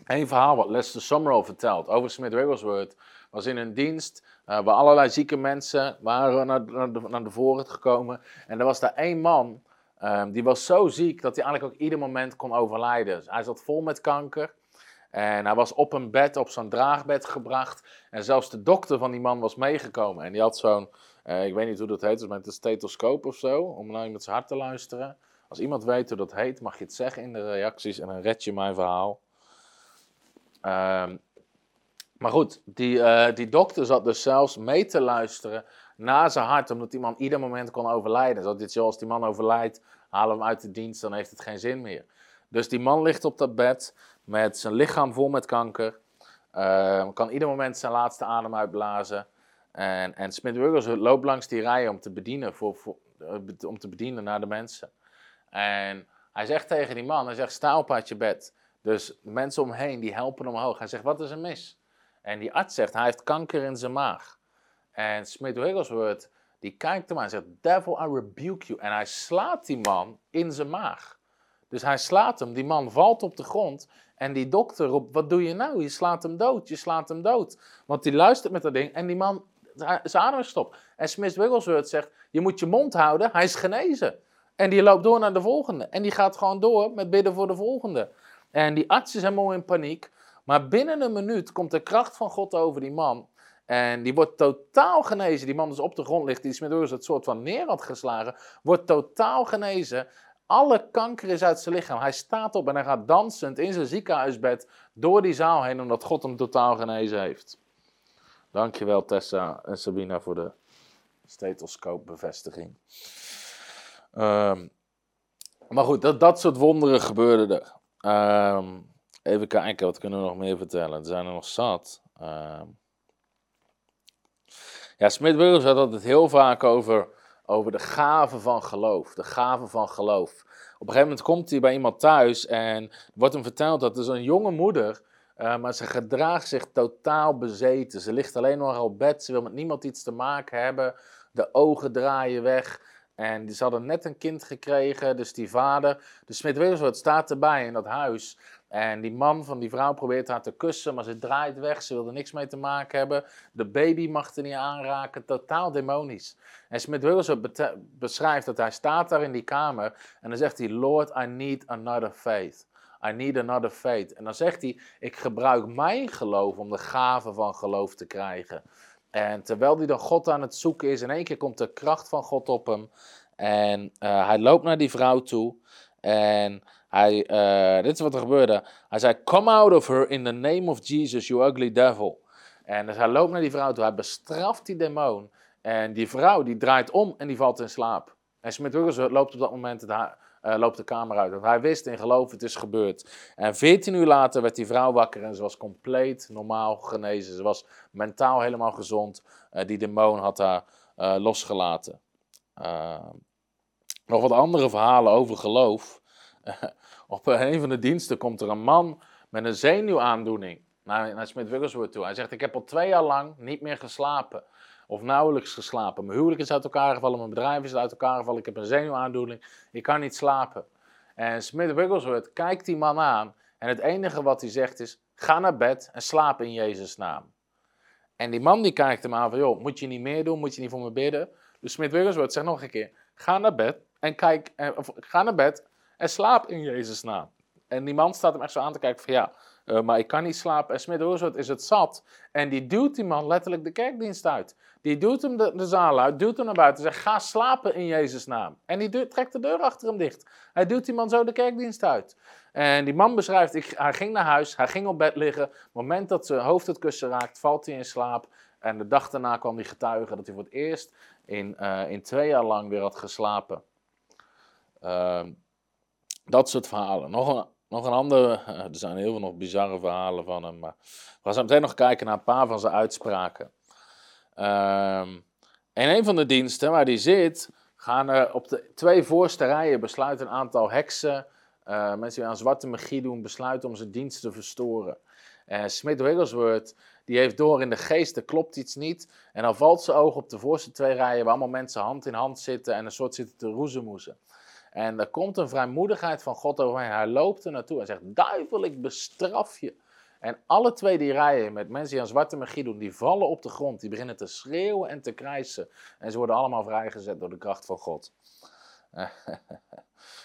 Eén verhaal wat Lester Summerall vertelt over Smith Wigglesworth was in een dienst uh, waar allerlei zieke mensen waren naar, naar, de, naar de voren gekomen. En er was daar één man, um, die was zo ziek dat hij eigenlijk ook ieder moment kon overlijden. Dus hij zat vol met kanker. En hij was op een bed, op zo'n draagbed gebracht. En zelfs de dokter van die man was meegekomen. En die had zo'n, uh, ik weet niet hoe dat heet, dus met een stethoscoop of zo, om naar met zijn hart te luisteren. Als iemand weet hoe dat heet, mag je het zeggen in de reacties en dan red je mijn verhaal. Um, maar goed, die, uh, die dokter zat dus zelfs mee te luisteren na zijn hart, omdat die man ieder moment kon overlijden. Zodat dit als die man overlijdt, halen hem uit de dienst, dan heeft het geen zin meer. Dus die man ligt op dat bed met zijn lichaam vol met kanker. Uh, kan ieder moment zijn laatste adem uitblazen. En, en Smith Wigglesworth loopt langs die rij om te bedienen, voor, eh, om te bedienen naar de mensen. En hij zegt tegen die man, hij zegt, sta op uit je bed. Dus de mensen omheen, die helpen omhoog. Hij zegt, wat is er mis? En die arts zegt, hij heeft kanker in zijn maag. En Smith Wigglesworth, die kijkt hem aan en zegt, devil, I rebuke you. En hij slaat die man in zijn maag. Dus hij slaat hem, die man valt op de grond. En die dokter roept, wat doe je nou? Je slaat hem dood, je slaat hem dood. Want die luistert met dat ding en die man, zijn adem is. En Smith Wigglesworth zegt, je moet je mond houden, hij is genezen. En die loopt door naar de volgende. En die gaat gewoon door met bidden voor de volgende. En die arts is helemaal in paniek. Maar binnen een minuut komt de kracht van God over die man. En die wordt totaal genezen. Die man dus op de grond ligt, die is met het soort van neer had geslagen. Wordt totaal genezen. Alle kanker is uit zijn lichaam. Hij staat op en hij gaat dansend in zijn ziekenhuisbed door die zaal heen, omdat God hem totaal genezen heeft. Dankjewel Tessa en Sabina voor de stethoscoopbevestiging. Um, maar goed, dat, dat soort wonderen gebeurden er. Um, even kijken, wat kunnen we nog meer vertellen? Er zijn er nog zat. Um, ja, Smit Burgers had het heel vaak over, over de gave van geloof. De gave van geloof. Op een gegeven moment komt hij bij iemand thuis en wordt hem verteld dat er een jonge moeder, uh, maar ze gedraagt zich totaal bezeten. Ze ligt alleen nog op bed, ze wil met niemand iets te maken hebben. De ogen draaien weg. En ze hadden net een kind gekregen, dus die vader. De Smit staat erbij in dat huis. En die man van die vrouw probeert haar te kussen, maar ze draait weg. Ze wil er niks mee te maken hebben. De baby mag er niet aanraken. Totaal demonisch. En Smith Wigglesworth beschrijft dat hij staat daar in die kamer. En dan zegt hij, Lord, I need another faith. I need another faith. En dan zegt hij, ik gebruik mijn geloof om de gave van geloof te krijgen. En terwijl hij dan God aan het zoeken is, in één keer komt de kracht van God op hem. En uh, hij loopt naar die vrouw toe. En hij, uh, dit is wat er gebeurde. Hij zei, come out of her in the name of Jesus, you ugly devil. En dus hij loopt naar die vrouw toe, hij bestraft die demon. En die vrouw die draait om en die valt in slaap. En Smith Wigglesworth loopt op dat moment uh, loopt de kamer uit. Want hij wist in geloof, het is gebeurd. En 14 uur later werd die vrouw wakker en ze was compleet normaal genezen. Ze was mentaal helemaal gezond. Uh, die demon had haar uh, losgelaten. nog wat andere verhalen over geloof. Op een van de diensten komt er een man met een zenuwaandoening naar, naar Smith Wigglesworth toe. Hij zegt, ik heb al twee jaar lang niet meer geslapen. Of nauwelijks geslapen. Mijn huwelijk is uit elkaar gevallen, mijn bedrijf is uit elkaar gevallen, ik heb een zenuwaandoening, ik kan niet slapen. En Smith Wigglesworth kijkt die man aan en het enige wat hij zegt is, ga naar bed en slaap in Jezus' naam. En die man die kijkt hem aan van, joh, moet je niet meer doen, moet je niet voor me bidden? Dus Smith Wigglesworth zegt nog een keer, ga naar bed en kijk, eh, of, ga naar bed en slaap in Jezus' naam. En die man staat hem echt zo aan te kijken van ja, uh, maar ik kan niet slapen. En Smit Roosevelt is het zat. En die duwt die man letterlijk de kerkdienst uit. Die duwt hem de, zaal uit, duwt hem naar buiten en zegt ga slapen in Jezus' naam. En die trekt de deur achter hem dicht. Hij duwt die man zo de kerkdienst uit. En die man beschrijft, ik, hij ging naar huis, hij ging op bed liggen. Op het moment dat zijn hoofd het kussen raakt, valt hij in slaap. En de dag daarna kwam hij getuigen dat hij voor het eerst in, uh, in twee jaar lang weer had geslapen. Uh, dat soort verhalen. Nog een, nog een andere, er zijn heel veel nog bizarre verhalen van hem, maar we gaan zo meteen nog kijken naar een paar van zijn uitspraken. Um, in een van de diensten waar hij zit, gaan er op de twee voorste rijen besluiten een aantal heksen, uh, mensen die aan zwarte magie doen, besluiten om zijn dienst te verstoren. En Smith Wigglesworth, die heeft door in de geest, er klopt iets niet. En dan valt zijn oog op de voorste twee rijen, waar allemaal mensen hand in hand zitten en een soort zitten te roezemoezen. En er komt een vrijmoedigheid van God over mij. Hij loopt er naartoe en zegt, duivel, ik bestraf je. En alle twee die rijen met mensen die aan zwarte magie doen, die vallen op de grond. Die beginnen te schreeuwen en te krijsen. En ze worden allemaal vrijgezet door de kracht van God.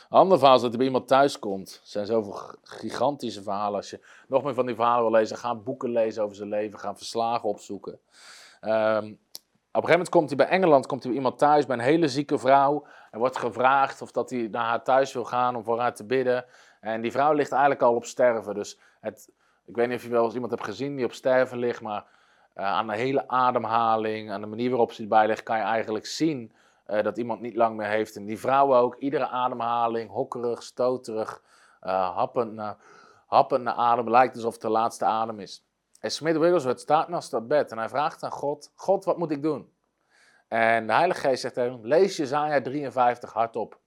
Ander verhaal is dat er bij iemand thuis komt. Er zijn zoveel gigantische verhalen. Als je nog meer van die verhalen wil lezen, ga boeken lezen over zijn leven. Ga verslagen opzoeken. Um, op een gegeven moment komt hij bij Engeland, komt hij bij iemand thuis, bij een hele zieke vrouw. Er wordt gevraagd of dat hij naar haar thuis wil gaan om voor haar te bidden. En die vrouw ligt eigenlijk al op sterven. Dus het, ik weet niet of je wel eens iemand hebt gezien die op sterven ligt, maar Eh, aan de hele ademhaling, aan de manier waarop ze het bijlegt, kan je eigenlijk zien eh, dat iemand niet lang meer heeft. En die vrouw ook, iedere ademhaling, hokkerig, stoterig, uh, happend, happend naar adem, lijkt alsof het de laatste adem is. En Smith Wigglesworth staat naast dat bed en hij vraagt aan God, God, wat moet ik doen? En de Heilige Geest zegt tegen hem, lees Jezaja 53 hardop.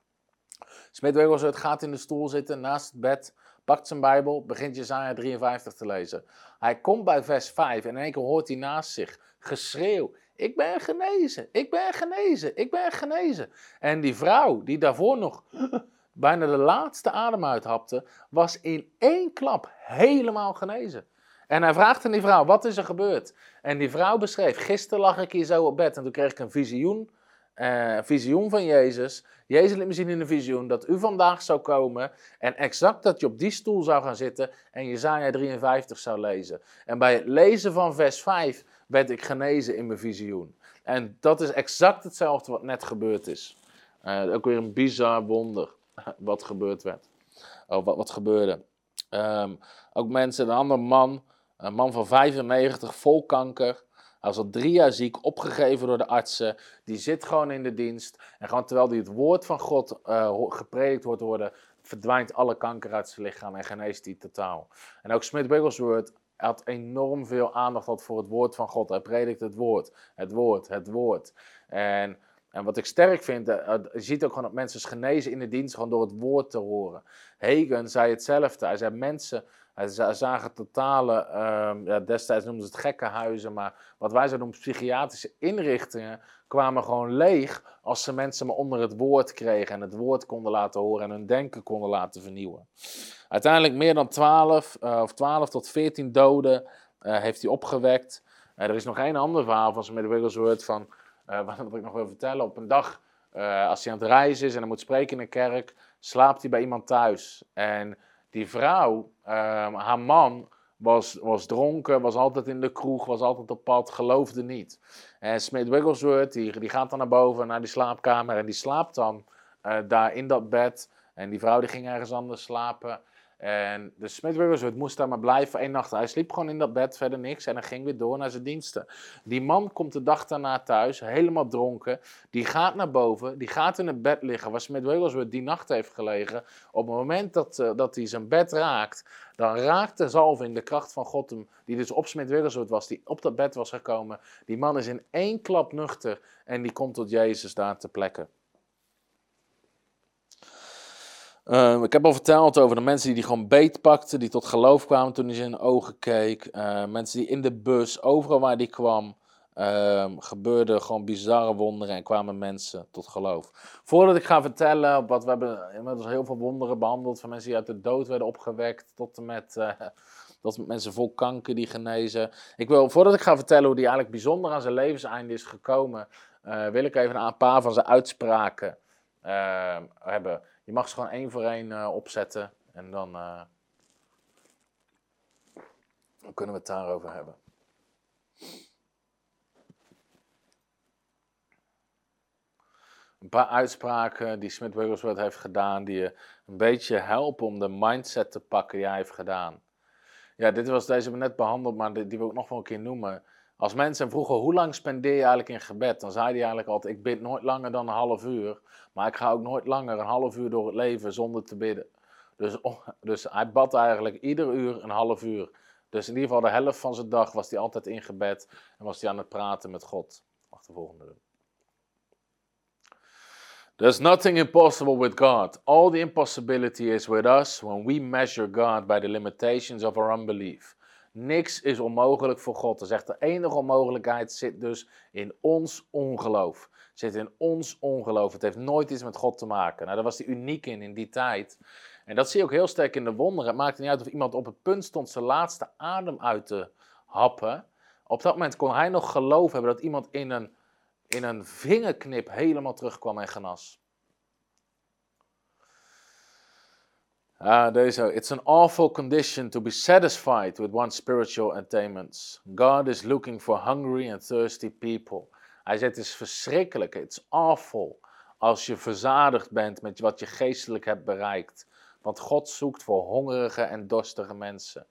Wigglesworth gaat in de stoel zitten naast het bed, pakt zijn Bijbel, begint Jezaja 53 te lezen. Hij komt bij vers 5 en in één keer hoort hij naast zich geschreeuw. Ik ben genezen, ik ben genezen, ik ben genezen. En die vrouw die daarvoor nog bijna de laatste adem uithapte, was in één klap helemaal genezen. En hij vraagt aan die vrouw, wat is er gebeurd? En die vrouw beschreef, gisteren lag ik hier zo op bed en toen kreeg ik een visioen, uh, visioen van Jezus. Jezus liet me zien in een visioen dat u vandaag zou komen en exact dat je op die stoel zou gaan zitten en Jezaja 53 zou lezen. En bij het lezen van vers 5 werd ik genezen in mijn visioen. En dat is exact hetzelfde wat net gebeurd is. Uh, ook weer een bizar wonder wat gebeurd werd. Of wat, wat gebeurde. Um, ook mensen, een ander man, een man van 95, vol kanker. Hij was al drie jaar ziek, opgegeven door de artsen. Die zit gewoon in de dienst. En gewoon terwijl hij het woord van God uh, gepredikt wordt worden, verdwijnt alle kanker uit zijn lichaam en geneest hij totaal. En ook Smith Wigglesworth had enorm veel aandacht voor het woord van God. Hij predikt het woord, het woord, het woord. En, en wat ik sterk vind, uh, je ziet ook gewoon dat mensen genezen in de dienst gewoon door het woord te horen. Hagen zei hetzelfde. Hij zei mensen hij zagen totale, um, ja, destijds noemden ze het gekkenhuizen, maar wat wij zouden noemen psychiatrische inrichtingen, kwamen gewoon leeg als ze mensen maar onder het woord kregen en het woord konden laten horen en hun denken konden laten vernieuwen. Uiteindelijk meer dan 12, uh, eh, of 12 tot 14 doden uh, heeft hij opgewekt. Uh, er is nog één ander verhaal van Smith Wigglesworth van, wat ik nog wil vertellen. Op een dag, als hij aan het reizen is en hij moet spreken in een kerk, slaapt hij bij iemand thuis. En die vrouw, ehm, haar man, was, was dronken, was altijd in de kroeg, was altijd op pad, geloofde niet. En Smith Wigglesworth, die, die gaat dan naar boven, naar die slaapkamer en die slaapt dan uh, daar in dat bed. En die vrouw die ging ergens anders slapen. En de Smith Wigglesworth moest daar maar blijven één nacht. Hij sliep gewoon in dat bed, verder niks. En hij ging weer door naar zijn diensten. Die man komt de dag daarna thuis, helemaal dronken. Die gaat naar boven, die gaat in het bed liggen waar Smith Wigglesworth die nacht heeft gelegen. Op het moment dat, uh, dat hij zijn bed raakt, dan raakt de zalving, de kracht van God hem, die dus op Smith Wigglesworth was, die op dat bed was gekomen. Die man is in één klap nuchter en die komt tot Jezus daar te plekken. Uh, ik heb al verteld over de mensen die die gewoon beet pakten, die tot geloof kwamen toen hij ze in ogen keek. Uh, mensen die in de bus, overal waar die kwam, uh, gebeurden gewoon bizarre wonderen en kwamen mensen tot geloof. Voordat ik ga vertellen, wat we hebben inmiddels heel veel wonderen behandeld, van mensen die uit de dood werden opgewekt, tot met, eh, tot met mensen vol kanker die genezen. Ik wil, voordat ik ga vertellen hoe die eigenlijk bijzonder aan zijn levenseinde is gekomen, eh, wil ik even een paar van zijn uitspraken ehm, hebben. Je mag ze gewoon één voor één uh, opzetten en dan, uh, dan kunnen we het daarover hebben. Een paar uitspraken die Smith Wigglesworth heeft gedaan, die je een beetje helpen om de mindset te pakken die hij heeft gedaan. Ja, dit was deze net behandeld, maar die, die wil ik nog wel een keer noemen. Als mensen vroegen hoe lang spendeer je eigenlijk in gebed, dan zei hij eigenlijk altijd: Ik bid nooit langer dan een half uur. Maar ik ga ook nooit langer een half uur door het leven zonder te bidden. Dus, dus hij bad eigenlijk ieder uur een half uur. Dus in ieder geval de helft van zijn dag was hij altijd in gebed en was hij aan het praten met God. Wacht de volgende. There's nothing impossible with God. All the impossibility is with us when we measure God by the limitations of our unbelief. Niks is onmogelijk voor God. Dat zegt de enige onmogelijkheid zit dus in ons ongeloof. Zit in ons ongeloof. Het heeft nooit iets met God te maken. Nou, daar was hij uniek in, in die tijd. En dat zie je ook heel sterk in de wonderen. Het maakt niet uit of iemand op het punt stond zijn laatste adem uit te happen. Op dat moment kon hij nog geloof hebben dat iemand in een, in een vingerknip helemaal terugkwam en genas. Uh, deze, it's an awful condition to be satisfied with one's spiritual attainments. God is looking for hungry and thirsty people. Hij zegt, het is verschrikkelijk, it's awful, als je verzadigd bent met wat je geestelijk hebt bereikt. Want God zoekt voor hongerige en dorstige mensen.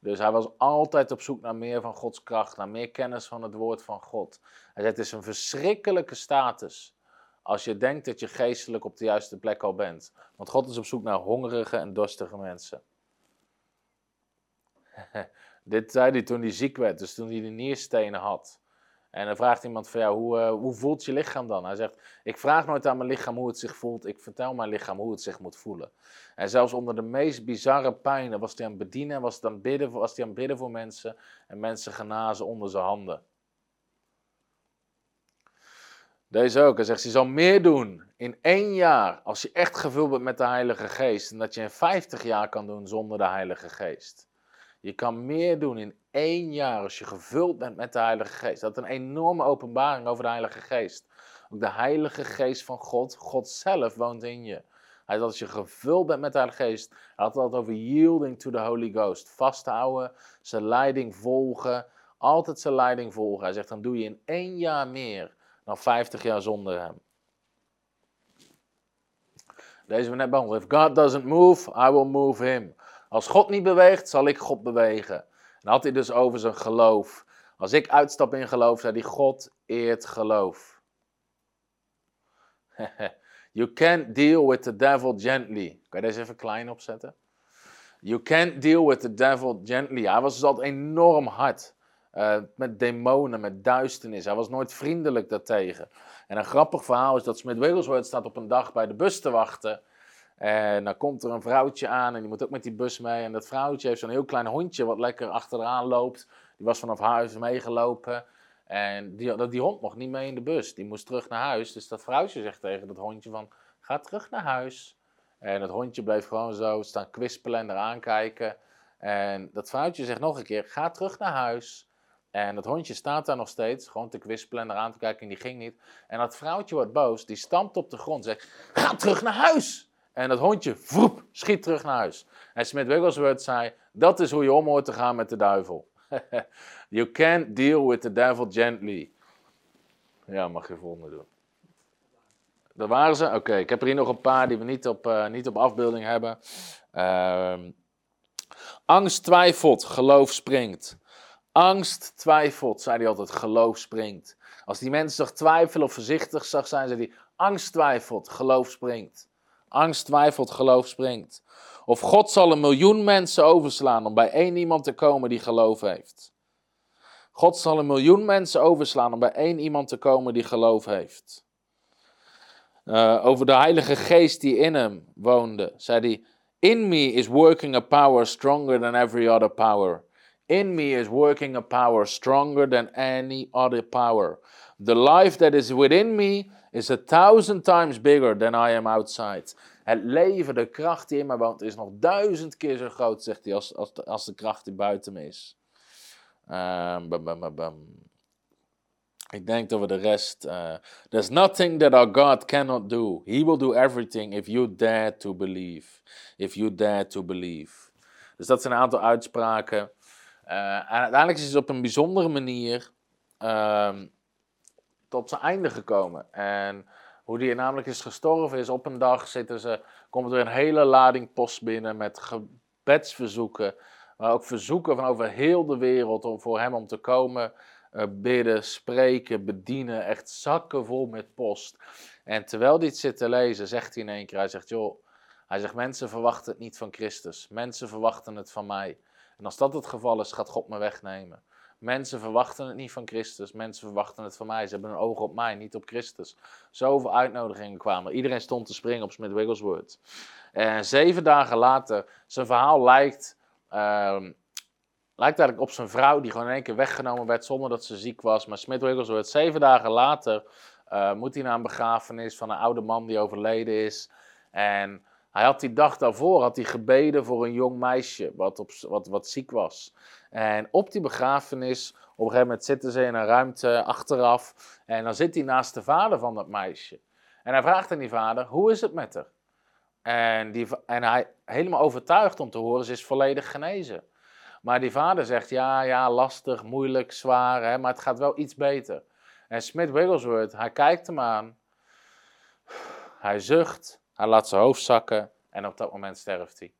Dus hij was altijd op zoek naar meer van Gods kracht, naar meer kennis van het woord van God. Hij zei, het is een verschrikkelijke status als je denkt dat je geestelijk op de juiste plek al bent. Want God is op zoek naar hongerige en dorstige mensen. Dit zei hij toen hij ziek werd, dus toen hij de nierstenen had. En dan vraagt iemand van jou, hoe, uh, hoe voelt je lichaam dan? Hij zegt, ik vraag nooit aan mijn lichaam hoe het zich voelt, ik vertel mijn lichaam hoe het zich moet voelen. En zelfs onder de meest bizarre pijnen was hij aan het bedienen, was hij aan bidden, was hij aan het bidden voor mensen en mensen genazen onder zijn handen. Deze ook. Hij zegt, je zal meer doen in één jaar als je echt gevuld bent met de Heilige Geest. En dat je in 50 jaar kan doen zonder de Heilige Geest. Je kan meer doen in één jaar als je gevuld bent met de Heilige Geest. Dat is een enorme openbaring over de Heilige Geest. Ook de Heilige Geest van God, God zelf woont in je. Hij zegt als je gevuld bent met de Heilige Geest. Hij had het over yielding to the Holy Ghost. Vasthouden, zijn leiding volgen. Altijd zijn leiding volgen. Hij zegt dan doe je in één jaar meer dan 50 jaar zonder hem. Deze we net behandeld. If God doesn't move, I will move him. Als God niet beweegt, zal ik God bewegen. En had hij dus over zijn geloof. Als ik uitstap in geloof, zei hij, God eert geloof. you can't deal with the devil gently. Kan je deze even klein opzetten? You can't deal with the devil gently. Hij was dus altijd enorm hard. Uh, met demonen, met duisternis. Hij was nooit vriendelijk daartegen. En een grappig verhaal is dat Smith Wigglesworth staat op een dag bij de bus te wachten. En dan komt er een vrouwtje aan en die moet ook met die bus mee. En dat vrouwtje heeft zo'n heel klein hondje wat lekker achteraan loopt. Die was vanaf huis meegelopen. En die, die hond mocht niet mee in de bus. Die moest terug naar huis. Dus dat vrouwtje zegt tegen dat hondje van, ga terug naar huis. En het hondje bleef gewoon zo staan kwispelen en eraan kijken. En dat vrouwtje zegt nog een keer, ga terug naar huis. En dat hondje staat daar nog steeds, gewoon te kwispelen en eraan te kijken en die ging niet. En dat vrouwtje wordt boos, die stampt op de grond zegt, ga terug naar huis. En dat hondje, vroep, schiet terug naar huis. En Smith Wigglesworth zei, dat is hoe je om hoort te gaan met de duivel. you can't deal with the devil gently. Ja, mag je volgende doen. Dat waren ze? Oké, ik heb er hier nog een paar die we niet op, uh, niet op afbeelding hebben. Uh, angst twijfelt, geloof springt. Angst twijfelt, zei hij altijd, geloof springt. Als die mensen zich twijfelen of voorzichtig zag zijn, zei hij, angst twijfelt, geloof springt. Angst twijfelt, geloof springt. Of God zal een miljoen mensen overslaan om bij één iemand te komen die geloof heeft. God zal een miljoen mensen overslaan om bij één iemand te komen die geloof heeft. Uh, over de Heilige Geest die in hem woonde, zei hij: In me is working a power stronger than every other power. In me is working a power stronger than any other power. The life that is within me is a thousand times bigger than I am outside. Het leven, de kracht die in mij woont, is nog duizend keer zo groot, zegt hij, als, als, als de kracht die buiten me is. Bum, Ik denk dat we de rest. Uh, There's nothing that our God cannot do. He will do everything if you dare to believe. If you dare to believe. Dus dat zijn een aantal uitspraken. Uh, en uiteindelijk is het op een bijzondere manier uh, tot zijn einde gekomen. En hoe die namelijk is gestorven is, op een dag zitten ze, komt er een hele lading post binnen met gebedsverzoeken. Maar ook verzoeken van over heel de wereld om voor hem om te komen uh, bidden, spreken, bedienen. Echt zakken vol met post. En terwijl het zit te lezen, zegt hij in één keer, hij zegt, joh, hij zegt, mensen verwachten het niet van Christus. Mensen verwachten het van mij. En als dat het geval is, gaat God me wegnemen. Mensen verwachten het niet van Christus, mensen verwachten het van mij. Ze hebben een oog op mij, niet op Christus. Zoveel uitnodigingen kwamen. Iedereen stond te springen op Smith Wigglesworth. En zeven dagen later, zijn verhaal lijkt, uh, lijkt eigenlijk op zijn vrouw, die gewoon in één keer weggenomen werd zonder dat ze ziek was. Maar Smith Wigglesworth, zeven dagen later, uh, moet hij naar een begrafenis van een oude man die overleden is. En hij had die dag daarvoor had hij gebeden voor een jong meisje wat, op, wat, wat ziek was. En op die begrafenis, op een gegeven moment zitten ze in een ruimte achteraf. En dan zit hij naast de vader van dat meisje. En hij vraagt aan die vader, hoe is het met haar? En, die, en hij, helemaal overtuigd om te horen, ze is volledig genezen. Maar die vader zegt, ja, ja, lastig, moeilijk, zwaar, hè, maar het gaat wel iets beter. En Smith Wigglesworth, hij kijkt hem aan. Hij zucht. Hij laat zijn hoofd zakken en op dat moment sterft hij.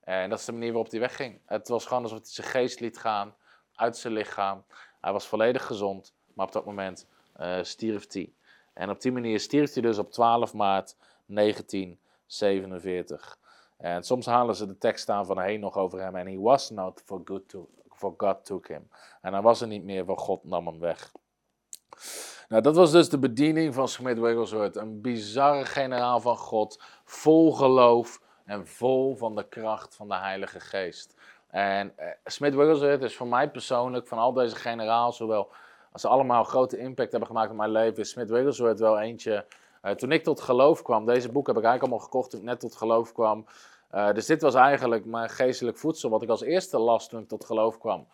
En dat is de manier waarop hij wegging. Het was gewoon alsof hij zijn geest liet gaan uit zijn lichaam. Hij was volledig gezond, maar op dat moment uh, stierf hij. En op die manier stierf hij dus op 12 maart 1947. En soms halen ze de tekst aan van heen nog over hem. En he was not for, good to, for God took him. En hij was er niet meer, voor God nam hem weg. Nou, dat was dus de bediening van Smith Wigglesworth. Een bizarre generaal van God, vol geloof en vol van de kracht van de Heilige Geest. En uh, Smith Wigglesworth is voor mij persoonlijk, van al deze generaals, zowel als ze allemaal grote impact hebben gemaakt op mijn leven, is Smith Wigglesworth wel eentje. Uh, toen ik tot geloof kwam, deze boek heb ik eigenlijk allemaal gekocht toen ik net tot geloof kwam. Uh, dus dit was eigenlijk mijn geestelijk voedsel, wat ik als eerste las toen ik tot geloof kwam.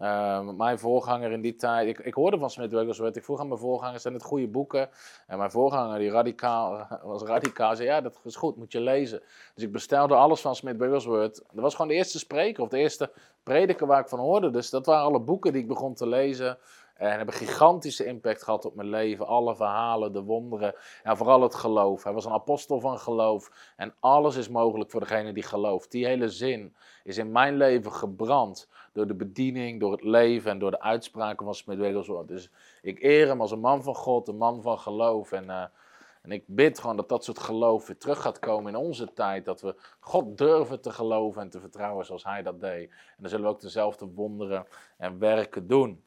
Uh, mijn voorganger in die tijd, ik, ik hoorde van Smith Wigglesworth, ik vroeg aan mijn voorganger, zijn het goede boeken? En mijn voorganger, die radicaal, was radicaal, zei ja, dat is goed, moet je lezen. Dus ik bestelde alles van Smith Wigglesworth. Dat was gewoon de eerste spreker of de eerste prediker waar ik van hoorde. Dus dat waren alle boeken die ik begon te lezen. En hebben gigantische impact gehad op mijn leven. Alle verhalen, de wonderen. En vooral het geloof. Hij was een apostel van geloof. En alles is mogelijk voor degene die gelooft. Die hele zin is in mijn leven gebrand. Door de bediening, door het leven en door de uitspraken van Smith. Dus ik eer hem als een man van God, een man van geloof. En, uh, en ik bid gewoon dat dat soort geloof weer terug gaat komen in onze tijd. Dat we God durven te geloven en te vertrouwen zoals hij dat deed. En dan zullen we ook dezelfde wonderen en werken doen.